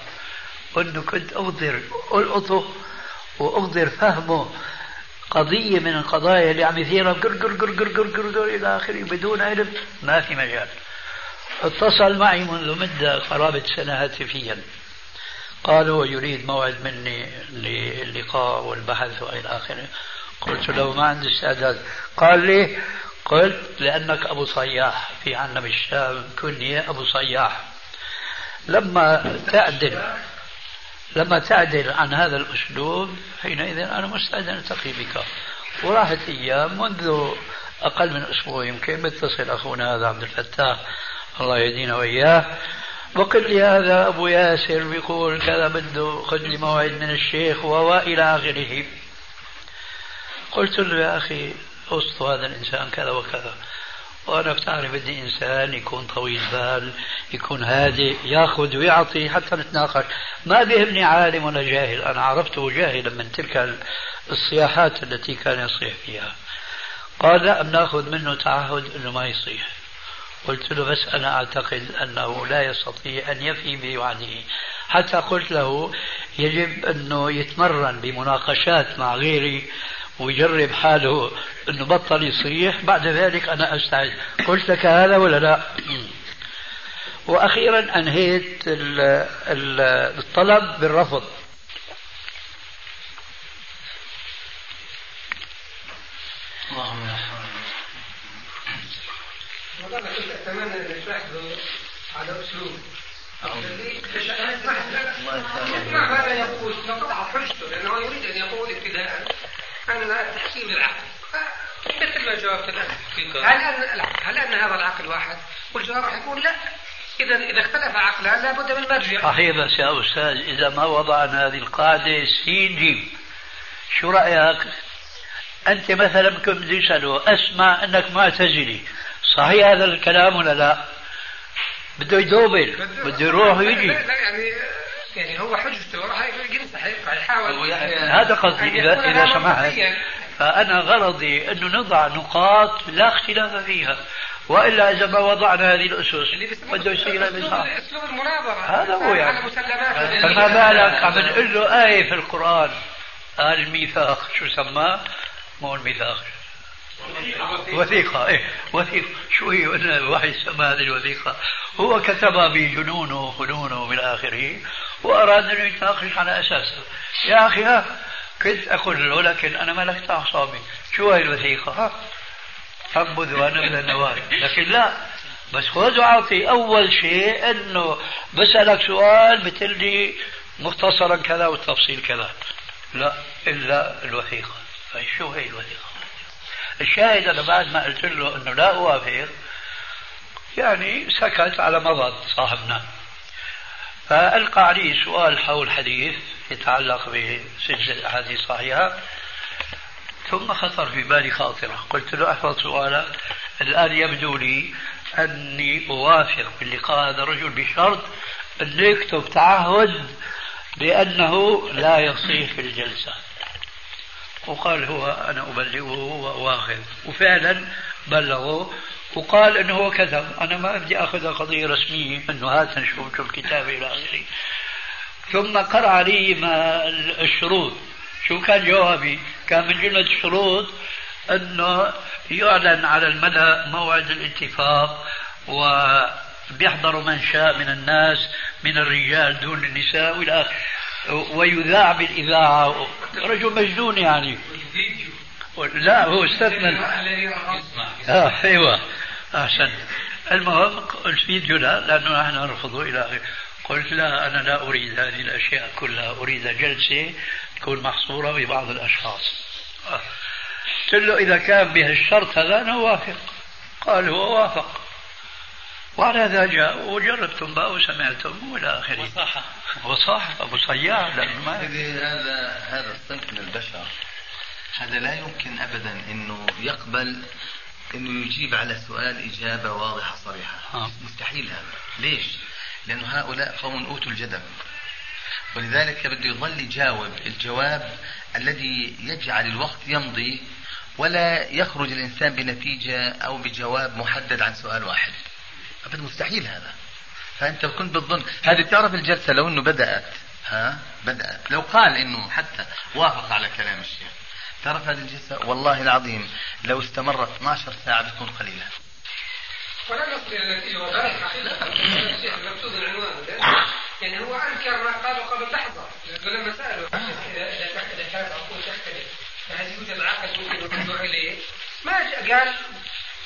انه كنت أقدر ألقطه واقدر فهمه قضية من القضايا اللي عم يثيرها قر قر قر قر قر قر قر إلى آخره بدون علم. ما في مجال. اتصل معي منذ مدة قرابة سنة هاتفيا. قالوا يريد موعد مني للقاء والبحث وإلى آخره. قلت له ما عندي استعداد. قال لي قلت لأنك أبو صياح في عنا بالشام كنية أبو صياح. لما تعدل لما تعدل عن هذا الأسلوب حينئذ أنا مستعد أن ألتقي بك وراحت أيام منذ أقل من أسبوع يمكن بيتصل أخونا هذا عبد الفتاح الله يهدينا وإياه. وقل لي هذا أبو ياسر بيقول كذا بده خذ لي موعد من الشيخ وإلى آخره. قلت له يا أخي وسط هذا الإنسان كذا وكذا. وأنا بتعرف بدي إنسان يكون طويل بال يكون هادئ يأخذ ويعطي حتى نتناقش. ما بيهمني عالم ولا جاهل. أنا عرفته جاهلا من تلك الصياحات التي كان يصيح فيها. قال لا بناخذ منه تعهد أنه ما يصيح. قلت له بس أنا أعتقد أنه لا يستطيع أن يفي بوعده. حتى قلت له يجب أنه يتمرن بمناقشات مع غيري ويجرب حاله إنه بطل يصيح. بعد ذلك أنا أستعد. قلت لك هذا ولا لا؟ وأخيرا أنهيت الطلب بالرفض. اللهم والله كنت أتمنى ان على أسلوب. ما هذا يقول. نقطع حجته لأنه يريد أن يقول ابتداء. أن التحكيم للعقل مثل ما جاوبت الآن هل أن هل أن هذا العقل واحد؟ والجواب راح يقول لا. إذا إذا اختلف عقلان لابد من مرجع. صحيح بس يا أستاذ إذا ما وضعنا هذه القاعدة سين جيم شو رأيك؟ أنت مثلا كنت تسأله أسمع أنك معتزلي. صحيح هذا الكلام ولا لا؟ بده يدوبل بده يروح ويجي. لا يعني يعني هو حجته راح ينصح يحاول هذا قصدي اذا إذا سمحت. فأنا غرضي انه نضع نقاط لا اختلاف فيها وإلا إذا ما وضعنا هذه الأسس بده يصير اسلوب المناظرة. هذا هو يعني. فما بالك عم نقول له إيه في القرآن؟ قال الميثاق. شو سماه؟ مو الميثاق. وثيقة إيه وثيقة. شو هي؟ الوحي سمى هذه الوثيقة. هو كتبها بجنونه وفنونه من آخره. وأراد أن يتناقش على أساسها يا أخي كنت أقول له لكن أنا ملكت أعصابي. شو هاي الوثيقة؟ ها. أنبذ وأنا من النواه لكن لا. بس خذ وأعطي. أول شيء أنه بسألك سؤال بتقول لي مختصرا كذا والتفصيل كذا. لا إلا الوثيقة. أي شو هي الوثيقة؟ الشاهد أنا بعد ما قلت له أنه لا أوافق يعني سكت على مضض صاحبنا. فألقى علي سؤال حول حديث يتعلق بسلسلة الأحاديث الصحيحة ثم خطر في بالي خاطرة. قلت له احفظ سؤالك الآن يبدو لي أني أوافق باللقاء هذا الرجل بشرط أن يكتب تعهد بأنه لا يصيح في الجلسة. وقال هو أنا أبلغه وأواخذ. وفعلا بلغه وقال إنه هو كذب أنا ما بدي اخذها قضية رسمية إنه هات نشوف شو الكتاب إلى آخره. ثم قرأ علي ما الشروط. شو كان جوابي؟ كان من جملة الشروط أنه يعلن على الملأ موعد الاتفاق وبيحضر من شاء من الناس من الرجال دون النساء وإلى ويذاع بالإذاعة. رجل مجنون يعني. لا هو استثنى. آه أيوه. أحسن. المهم قلت فيديو لا لأنه نحن نرفضه إلى آخره. قلت لا أنا لا أريد هذه الأشياء كلها. أريد جلسة تكون محصورة ببعض الأشخاص. آه. قلت له إذا كان به الشرط هذا أنا أوافق. قال هو وافق. وعلى هذا جاء وجربتم بقى وسمعتم وإلى آخره. وصاحة. وصح أبو صياح لأنه ما هذا هذا الصنف من البشر. هذا لا يمكن ابدا إنه يقبل إنه يجيب على سؤال إجابة واضحة صريحة. آه. مستحيل هذا. ليش؟ لأنه هؤلاء قوم أوتوا الجدل. ولذلك بده يظل يجاوب الجواب الذي يجعل الوقت يمضي ولا يخرج الإنسان بنتيجة أو بجواب محدد عن سؤال واحد. أبدا مستحيل هذا. فأنت كنت بتظن هذه تعرف الجلسة لو إنه بدأت. ها؟ بدأت. لو قال إنه حتى وافق على كلام الشيخ. هذه الجلسه والله العظيم لو استمرت 12 ساعة بتكون قليلة. ولم يصل إلى نتيجه وذلك حقيقة. الشيخ مقصود العنوان. يعني هو انكر ما قالوا قبل لحظه لما سالوا اذا إذا كانت عقول تختلف فهل يوجد عقل ممكن الرجوع إليه؟ ما قال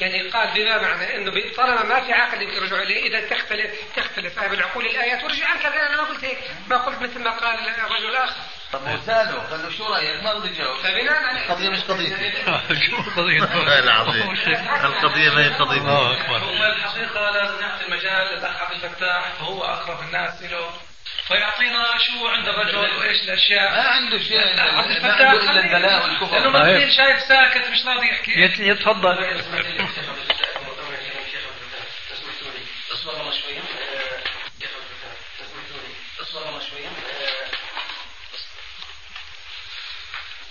يعني قال بما معنى إنه طالما ما في عقل يمكن الرجوع إليه إذا تختلف تختلف. فهم العقول الآيات ورجع عنك قال أنا ما قلت هيك. ما قلت مثل ما قال الرجل الآخر. طب هو ساله قال له شو رأيك؟ ما رضي يجاوب. فبناء على القضية مش قضيتي. شو قضية والله العظيم. القضية ما هي قضيتي. الله أكبر. هو الحقيقة لازم نعطي المجال للأخ عبد الفتاح فهو أقرب الناس له فيعطينا شو عند الرجل وإيش الأشياء. ما عنده شيء عبد ما الفتاح عنده الا البلاء لأنه والكفر مسكين شايف ساكت مش راضي يحكي. يت- يتفضل. اصبر الله شوية اصبر الله شوية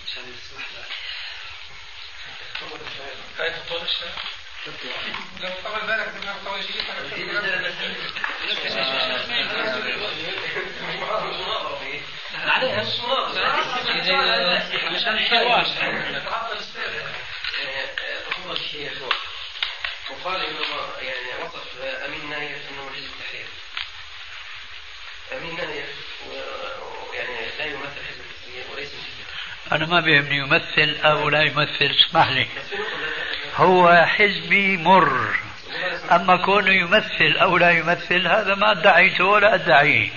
عشان يسمح لك هاي لو طول بالك عليها هو الشيخ وقال انه يعني وصف امين نايف انه حزب التحرير امين نايف يعني لا يمثل حزب التحرير وليس أنا ما بيهمني يمثل أو لا يمثل اسمح لي. بس في نقطة هو حزبي مر. أما كونه يمثل أو لا يمثل هذا ما ادعيته ولا ادعيه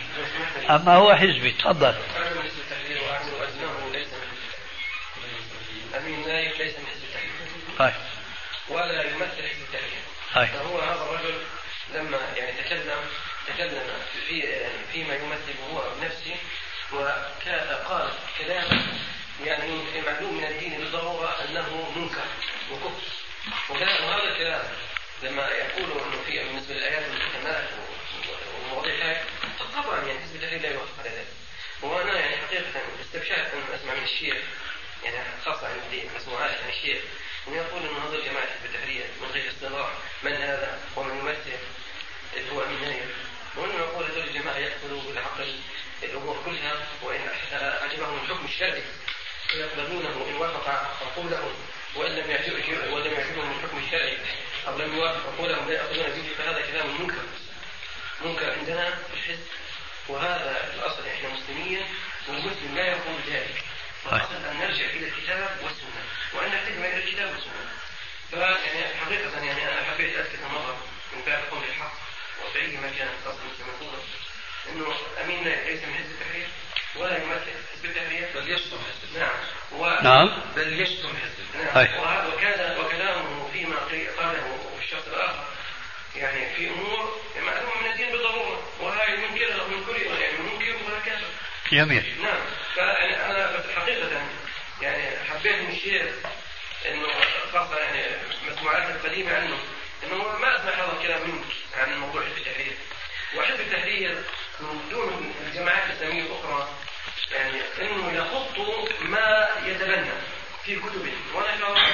أما هو حزبي تفضل. أمين نايف ليس من حزب التحرير طيب. ولا يمثل حزب التحرير طيب. فهو هذا الرجل لما يعني تكلم تكلم في يعني فيما يمثل هو بنفسه وقال كلاما يعني معلوم من الدين بالضروره انه منكر وكفر وكان- وهذا الكلام لما يقولوا أنه في بالنسبة للآيات والمحكمات ومواضيع هاي. طبعا يعني حزب التحرير لا يوافق على ذلك. وأنا يعني حقيقة استبشرت أن أسمع من الشيخ يعني خاصة عندي مسموعات عن الشيخ أنه يقول أنه هذول جماعة حزب التحرير من غير استنراء من هذا ومن يمثل اللي هو امين وأنه يقول هذول الجماعة ياخذوا بالعقل الأمور كلها وإن اعجبهم الحكم الشرعي يقبلونه إن وافق عقولهم. وإن لم يعجبهم ولم يعجبهم الحكم الشرعي أو لم يوافق عقولهم لا يأخذون به فهذا كلام منكر. منكر عندنا في الحزب. وهذا الأصل إحنا مسلمين والمسلم لا يقول ذلك فالاصل أن نرجع إلى الكتاب والسنة. وأن نحتكم إلى الكتاب والسنة. فيعني حقيقة يعني أنا حبيت أذكر مرة من باب قول الحق. وبعيد ما كانت الأصل المسلمون إنه أمين ليس من حزب التحرير ولا يمثل حزب التحرير بل يشتم حزب نعم. و... نعم. بل يشتم حزب نعم. طيب. وهذا وكان وكلامه فيما قاله الشخص الآخر يعني في أمور معلومة من الدين بالضرورة وهذه منكرها من كل يعني منكر ولا كافر جميل نعم. فيعني أنا حقيقة يعني حبيت من الشيخ إنه خاصة يعني مسموعات القديمة عنه إنه ما اسمع هذا الكلام منك عن موضوع حزب التحرير. وحزب التحرير من دون الجماعات الاسلاميه الأخرى يعني إنه يخط ما يتبنى في كتبه ونشره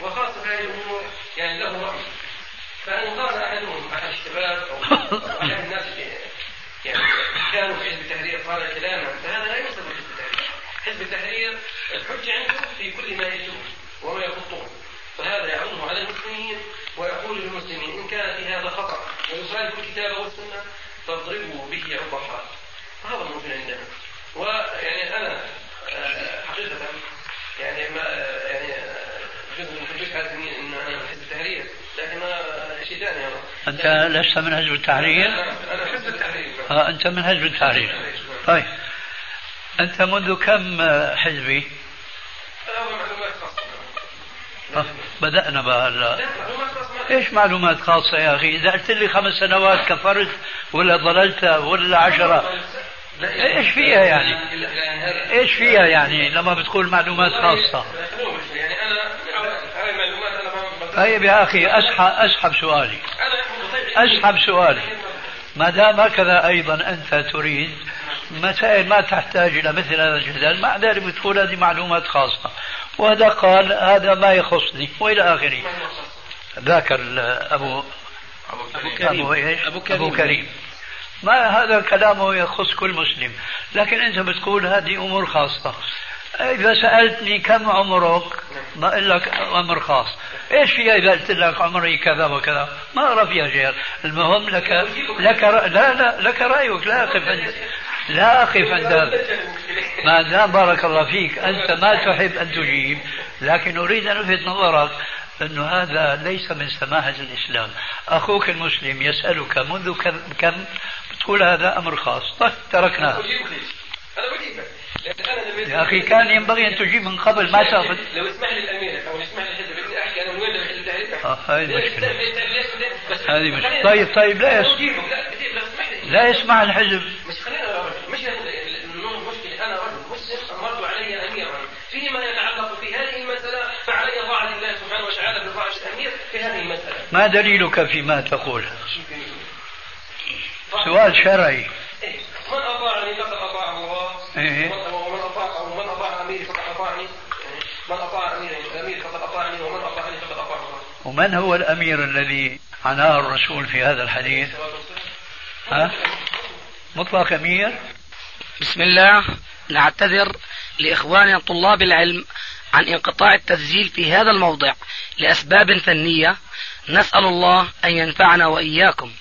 وخاصة هذه الأمور يعني له رأي. فإن قال أحدهم احد الشباب أو احد الناس يعني كانوا في حزب التحرير قال كلاما فهذا لا يوصل لحزب التحرير. حزب التحرير الحجه عنده في كل ما يكتبون وما يخطون فهذا يعرضه على المسلمين ويقول للمسلمين إن كان في هذا خطأ ويخالف الكتاب والسنة فاضربوا به الحائط هذا موجود عندنا. ويعني أنا آه، حقيقة يعني ما آه، يعني آه، جزء الدين إن أنا من حزب التحرير لكن ما شيء ثاني أنت لست من حزب التحرير؟ أنا حزب التحرير. آه أنت من حزب التحرير. طيب. أنت منذ كم آه، حزبي؟ آه، بدأنا بقى هلا إيش معلومات خاصة يا أخي؟ إذا قلت لي خمس سنوات كفرت ولا ضللت ولا عشرة؟ إيش فيها يعني؟ إيش فيها يعني لما بتقول معلومات خاصة؟ يعني أنا هاي معلومات أنا طيب يا أخي اسحب أسحب سؤالي أسحب سؤالي ما دام هكذا أيضا أنت تريد مسائل ما تحتاج إلى مثل هذا الجدل مع ذلك بتقول هذه معلومات خاصة وهذا قال هذا ما يخصني وإلى آخره ذاك ابو أبو كريم ابو, إيش؟ أبو كريم, أبو كريم. ما هذا كلامه يخص كل مسلم لكن انت بتقول هذه أمور خاصة. إذا سألتني كم عمرك؟ ما أقول لك أمر خاص. إيش فيها إذا قلت لك عمري كذا وكذا؟ ما أرى فيها شيء المهم لك لك لا لا لك رأيك لا أقف عند لا أقف عند ما دام بارك الله فيك أنت ما تحب أن تجيب لكن أريد أن ألفت نظرك أنه هذا ليس من سماحة الإسلام. أخوك المسلم يسألك منذ كم؟ تقول هذا أمر خاص. طيب تركناه. أنا بجيبك يا أخي كان ينبغي أن تجيب من قبل ما تأخذ. لو اسمح لي الأمير أو اسمح لي الحزب بدي أحكي أنا من وين الحزب هاي المشكلة هذه مشكلة. طيب طيب لا يسمح لا يسمع الحزب. مش خلينا مش مشكله أنا رجل. مسلم أمرت علي أميرا. فيما يتعلق في هذه المسألة فعلي طاعه الله سبحانه وتعالى بطاعه الأمير في هذه المسألة. ما دليلك فيما تقول؟ سؤال شرعي إيه. من أطاعني فقد أطاع الله إيه؟ ومن اطاع ومن اطاع أميري فقد أطاعني من أطاع اميري فقد أطاعني ومن أطاعني فقد أطاع الله ومن هو الأمير الذي عناه الرسول في هذا الحديث؟ ها؟ مطلق أمير؟ بسم الله نعتذر لاخواننا طلاب العلم عن انقطاع التسجيل في هذا الموضع لأسباب فنية نسأل الله أن ينفعنا وإياكم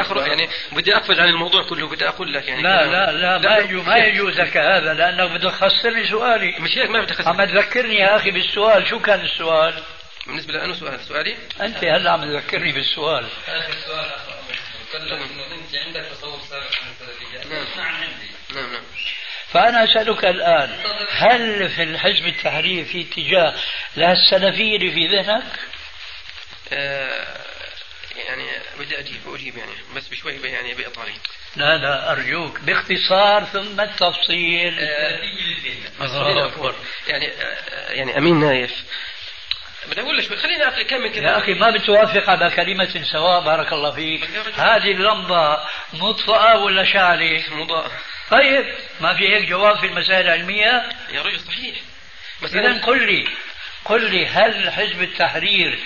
أخرج يعني بدي أقفز عن الموضوع كله بدي أقول لك يعني لا لا لا ما يجوز ما يجوز لك هذا لانك بدك تخسر لي سؤالي. مش هيك ما بدي اخسر عم تذكرني يا أخي بالسؤال شو كان السؤال؟ بالنسبة لأنه سؤال سؤالي؟ أنت هلا عم تذكرني بالسؤال. اخر سؤال أنت عندك تصور سابق عن السلفيه نعم. نعم نعم. فأنا أسألك الآن هل في الحزب التحرير في اتجاه للسلفية اللي في ذهنك؟ آه يعني بدي أجيب أجيب يعني بس بشوي يعني بإطاري. لا لا أرجوك باختصار ثم التفصيل. الله أكبر. يعني آه، يعني أمين نايف. بدي أقول لك خليني اكمل كذا يا أخي ما بتوافق على كلمة سواء بارك الله فيك. هذه اللمبة مطفأة ولا شعلة؟ مضاءة طيب ما في هيك جواب في المسائل العلمية؟ يا رجل صحيح. إذا قل لي قل لي هل حزب التحرير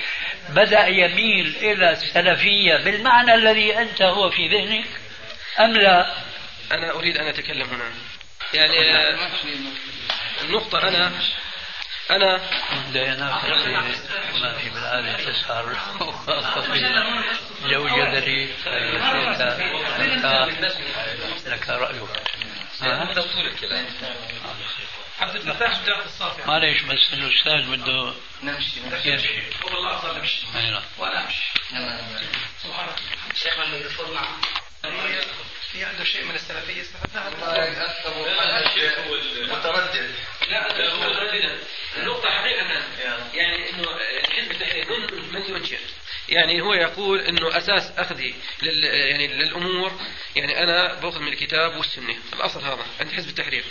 بدأ يميل إلى السلفية بالمعنى الذي أنت هو في ذهنك أم لا؟ أنا أريد أن أتكلم هنا. يعني النقطة أنا أنا ما في بالعادة تسهر. جو جدلي لك رأيك. هذا طول الكلام عبد الفتاح بتاعت الصافي معليش بس الاستاذ بده نمشي يمشي. والله افضل امشي وأنا أمشي. سبحان الله. شيخ الميكروفون معه. في عنده شيء من السلفية؟ استفدناه متردد لا مترددا النقطة حقيقة يعني إنه الحزب التحرير من يوجه يعني هو يقول إنه أساس أخذي لل يعني للأمور يعني أنا باخذ من الكتاب والسنة. الأصل هذا عند حزب التحرير.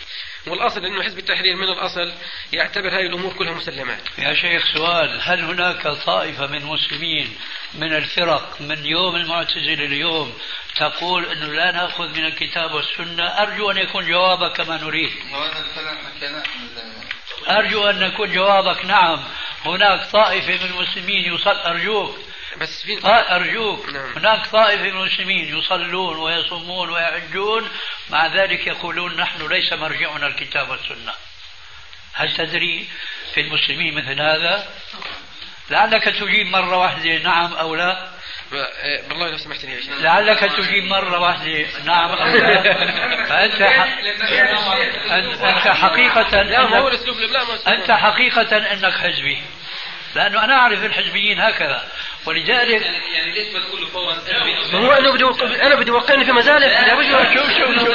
والأصل إنه حزب التحرير من الأصل يعتبر هذه الأمور كلها مسلمات. يا شيخ سؤال هل هناك طائفة من المسلمين من الفرق من يوم المعتزلة اليوم تقول إنه لا نأخذ من الكتاب والسنة؟ أرجو أن يكون جوابك كما نريد. أرجو أن يكون جوابك نعم. هناك طائفة من المسلمين يصل أرجوك. بس في أرجوك نعم. هناك طائفة من المسلمين يصلون ويصومون ويحجون مع ذلك يقولون نحن ليس مرجعنا الكتاب والسنة. هل تدري في المسلمين مثل هذا؟ لعلك تجيب مرة واحدة نعم أو لا. والله لو سمحت لي لعلك تجيب مرة واحدة نعم أو لا. فأنت أنت حقيقة أنت حقيقة أنك حزبي. لأنه أنا اعرف الحزبيين هكذا ولذلك يعني ليش ما تقول فورا هو أنا بدي أنا بدي اوقعني في مزالق يا رجل شوف شوف شوف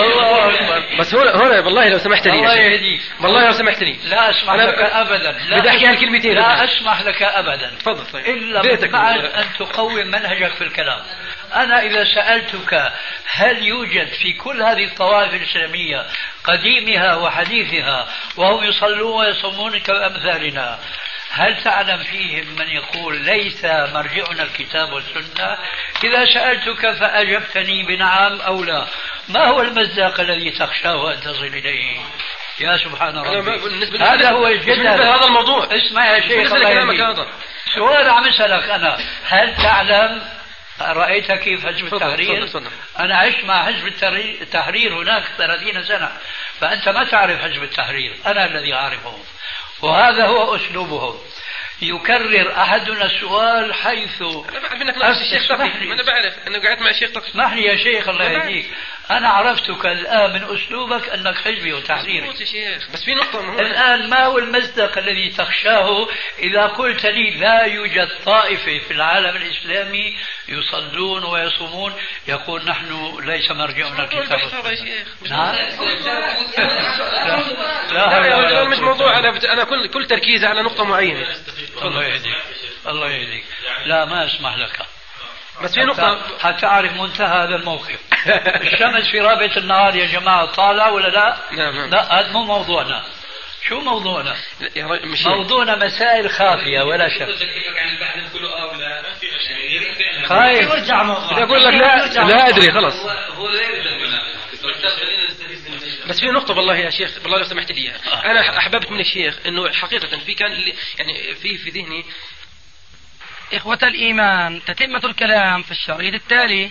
الله اكبر بس هنا هنا والله لو سمحت لي الله. يهديك والله لو سمحت لي لا اسمح لك ابدا لا بدي أحكي هالكلمتين لا. اسمح لك ابدا تفضل طيب الا. بعد ان تقوم منهجك في الكلام أنا إذا سألتك هل يوجد في كل هذه الطوائف الإسلامية قديمها وحديثها وهم يصلون ويصومون كامثالنا هل تعلم فيهم من يقول ليس مرجعنا الكتاب والسنة؟ إذا سألتك فأجبتني بنعم أو لا، ما هو المزاق الذي تخشاه أن تصل إليه؟ يا سبحان أنا ربي بالنسبة هذا هو الجدل لهذا الموضوع اسمع يا شيخ الله. هذا سؤال عم اسالك أنا هل تعلم رأيت كيف حزب التحرير؟ أنا عشت مع حزب التحرير- هناك 30 سنة فأنت ما تعرف حزب التحرير أنا الذي اعرفه وهذا هو أسلوبهم. يكرر أحدنا السؤال حيث أنا بعرف نفس الشيخ أنا بعرف. قعدت مع الشيخ تقي اسمح لي يا شيخ الله يهديك. أنا عرفتك الآن من أسلوبك أنك حزبي وتحريري مظبوط يا شيخ بس في نقطة ما هو الآن ما هو المصدق الذي تخشاه؟ إذا قلت لي لا يوجد طائفة في العالم الإسلامي يصلون ويصومون يقول نحن ليس مرجعنا الكتاب نعم. لا أنا مش موضوع أنا بت... أنا كل كل تركيزي على نقطة معينة. الله يهديك. الله يهديك. لا ما أسمح لك. بس في نقطة. حتى, أعرف منتهى هذا الموقف. الشمس في رابعة النهار يا جماعة طالع ولا لا؟ نعم نعم. لا هذا مو موضوعنا. شو موضوعنا؟ موضوعنا مسائل خافية ولا شك. خايف. بدي أقول لك لا لا أدري خلص هو لا. بس في نقطة والله يا شيخ والله لو سمحت لي إياها. أنا أحببت من الشيخ إنه حقيقة في كان اللي- يعني في في ذهني إخوة الإيمان تتمة الكلام في الشريط التالي.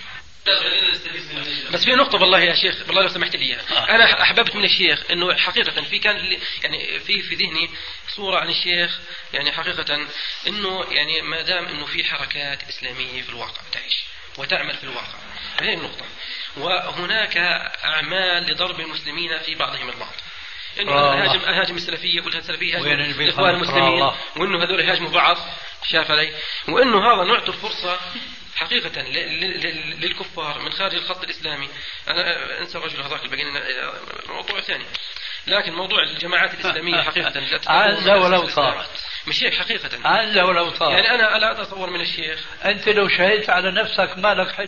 بس في نقطة والله يا شيخ والله لو سمحت لي إياها. أنا أحببت من الشيخ إنه حقيقة في كان يعني في في ذهني صورة عن الشيخ يعني حقيقة إنه يعني ما دام إنه في حركات إسلامية في الواقع تعيش وتعمل في الواقع هذه النقطة وهناك أعمال لضرب المسلمين في بعضهم البعض انه آه. أنا هاجم هاجم السلفية وين اللي هاجم الاخوان المسلمين الله. وإنه هذول يهاجموا بعض شاف علي. وإنه هذا نعطي الفرصة حقيقة للكفار من خارج الخط الإسلامي. أنا أنسى الرجل هذاك الباقي موضوع ثاني. لكن موضوع الجماعات الإسلامية حقيقة لا عز ولو. صارت. مش هيك حقيقة عز ولو صارت. يعني أنا لا أتصور من الشيخ. أنت لو شهدت على نفسك ما لك حج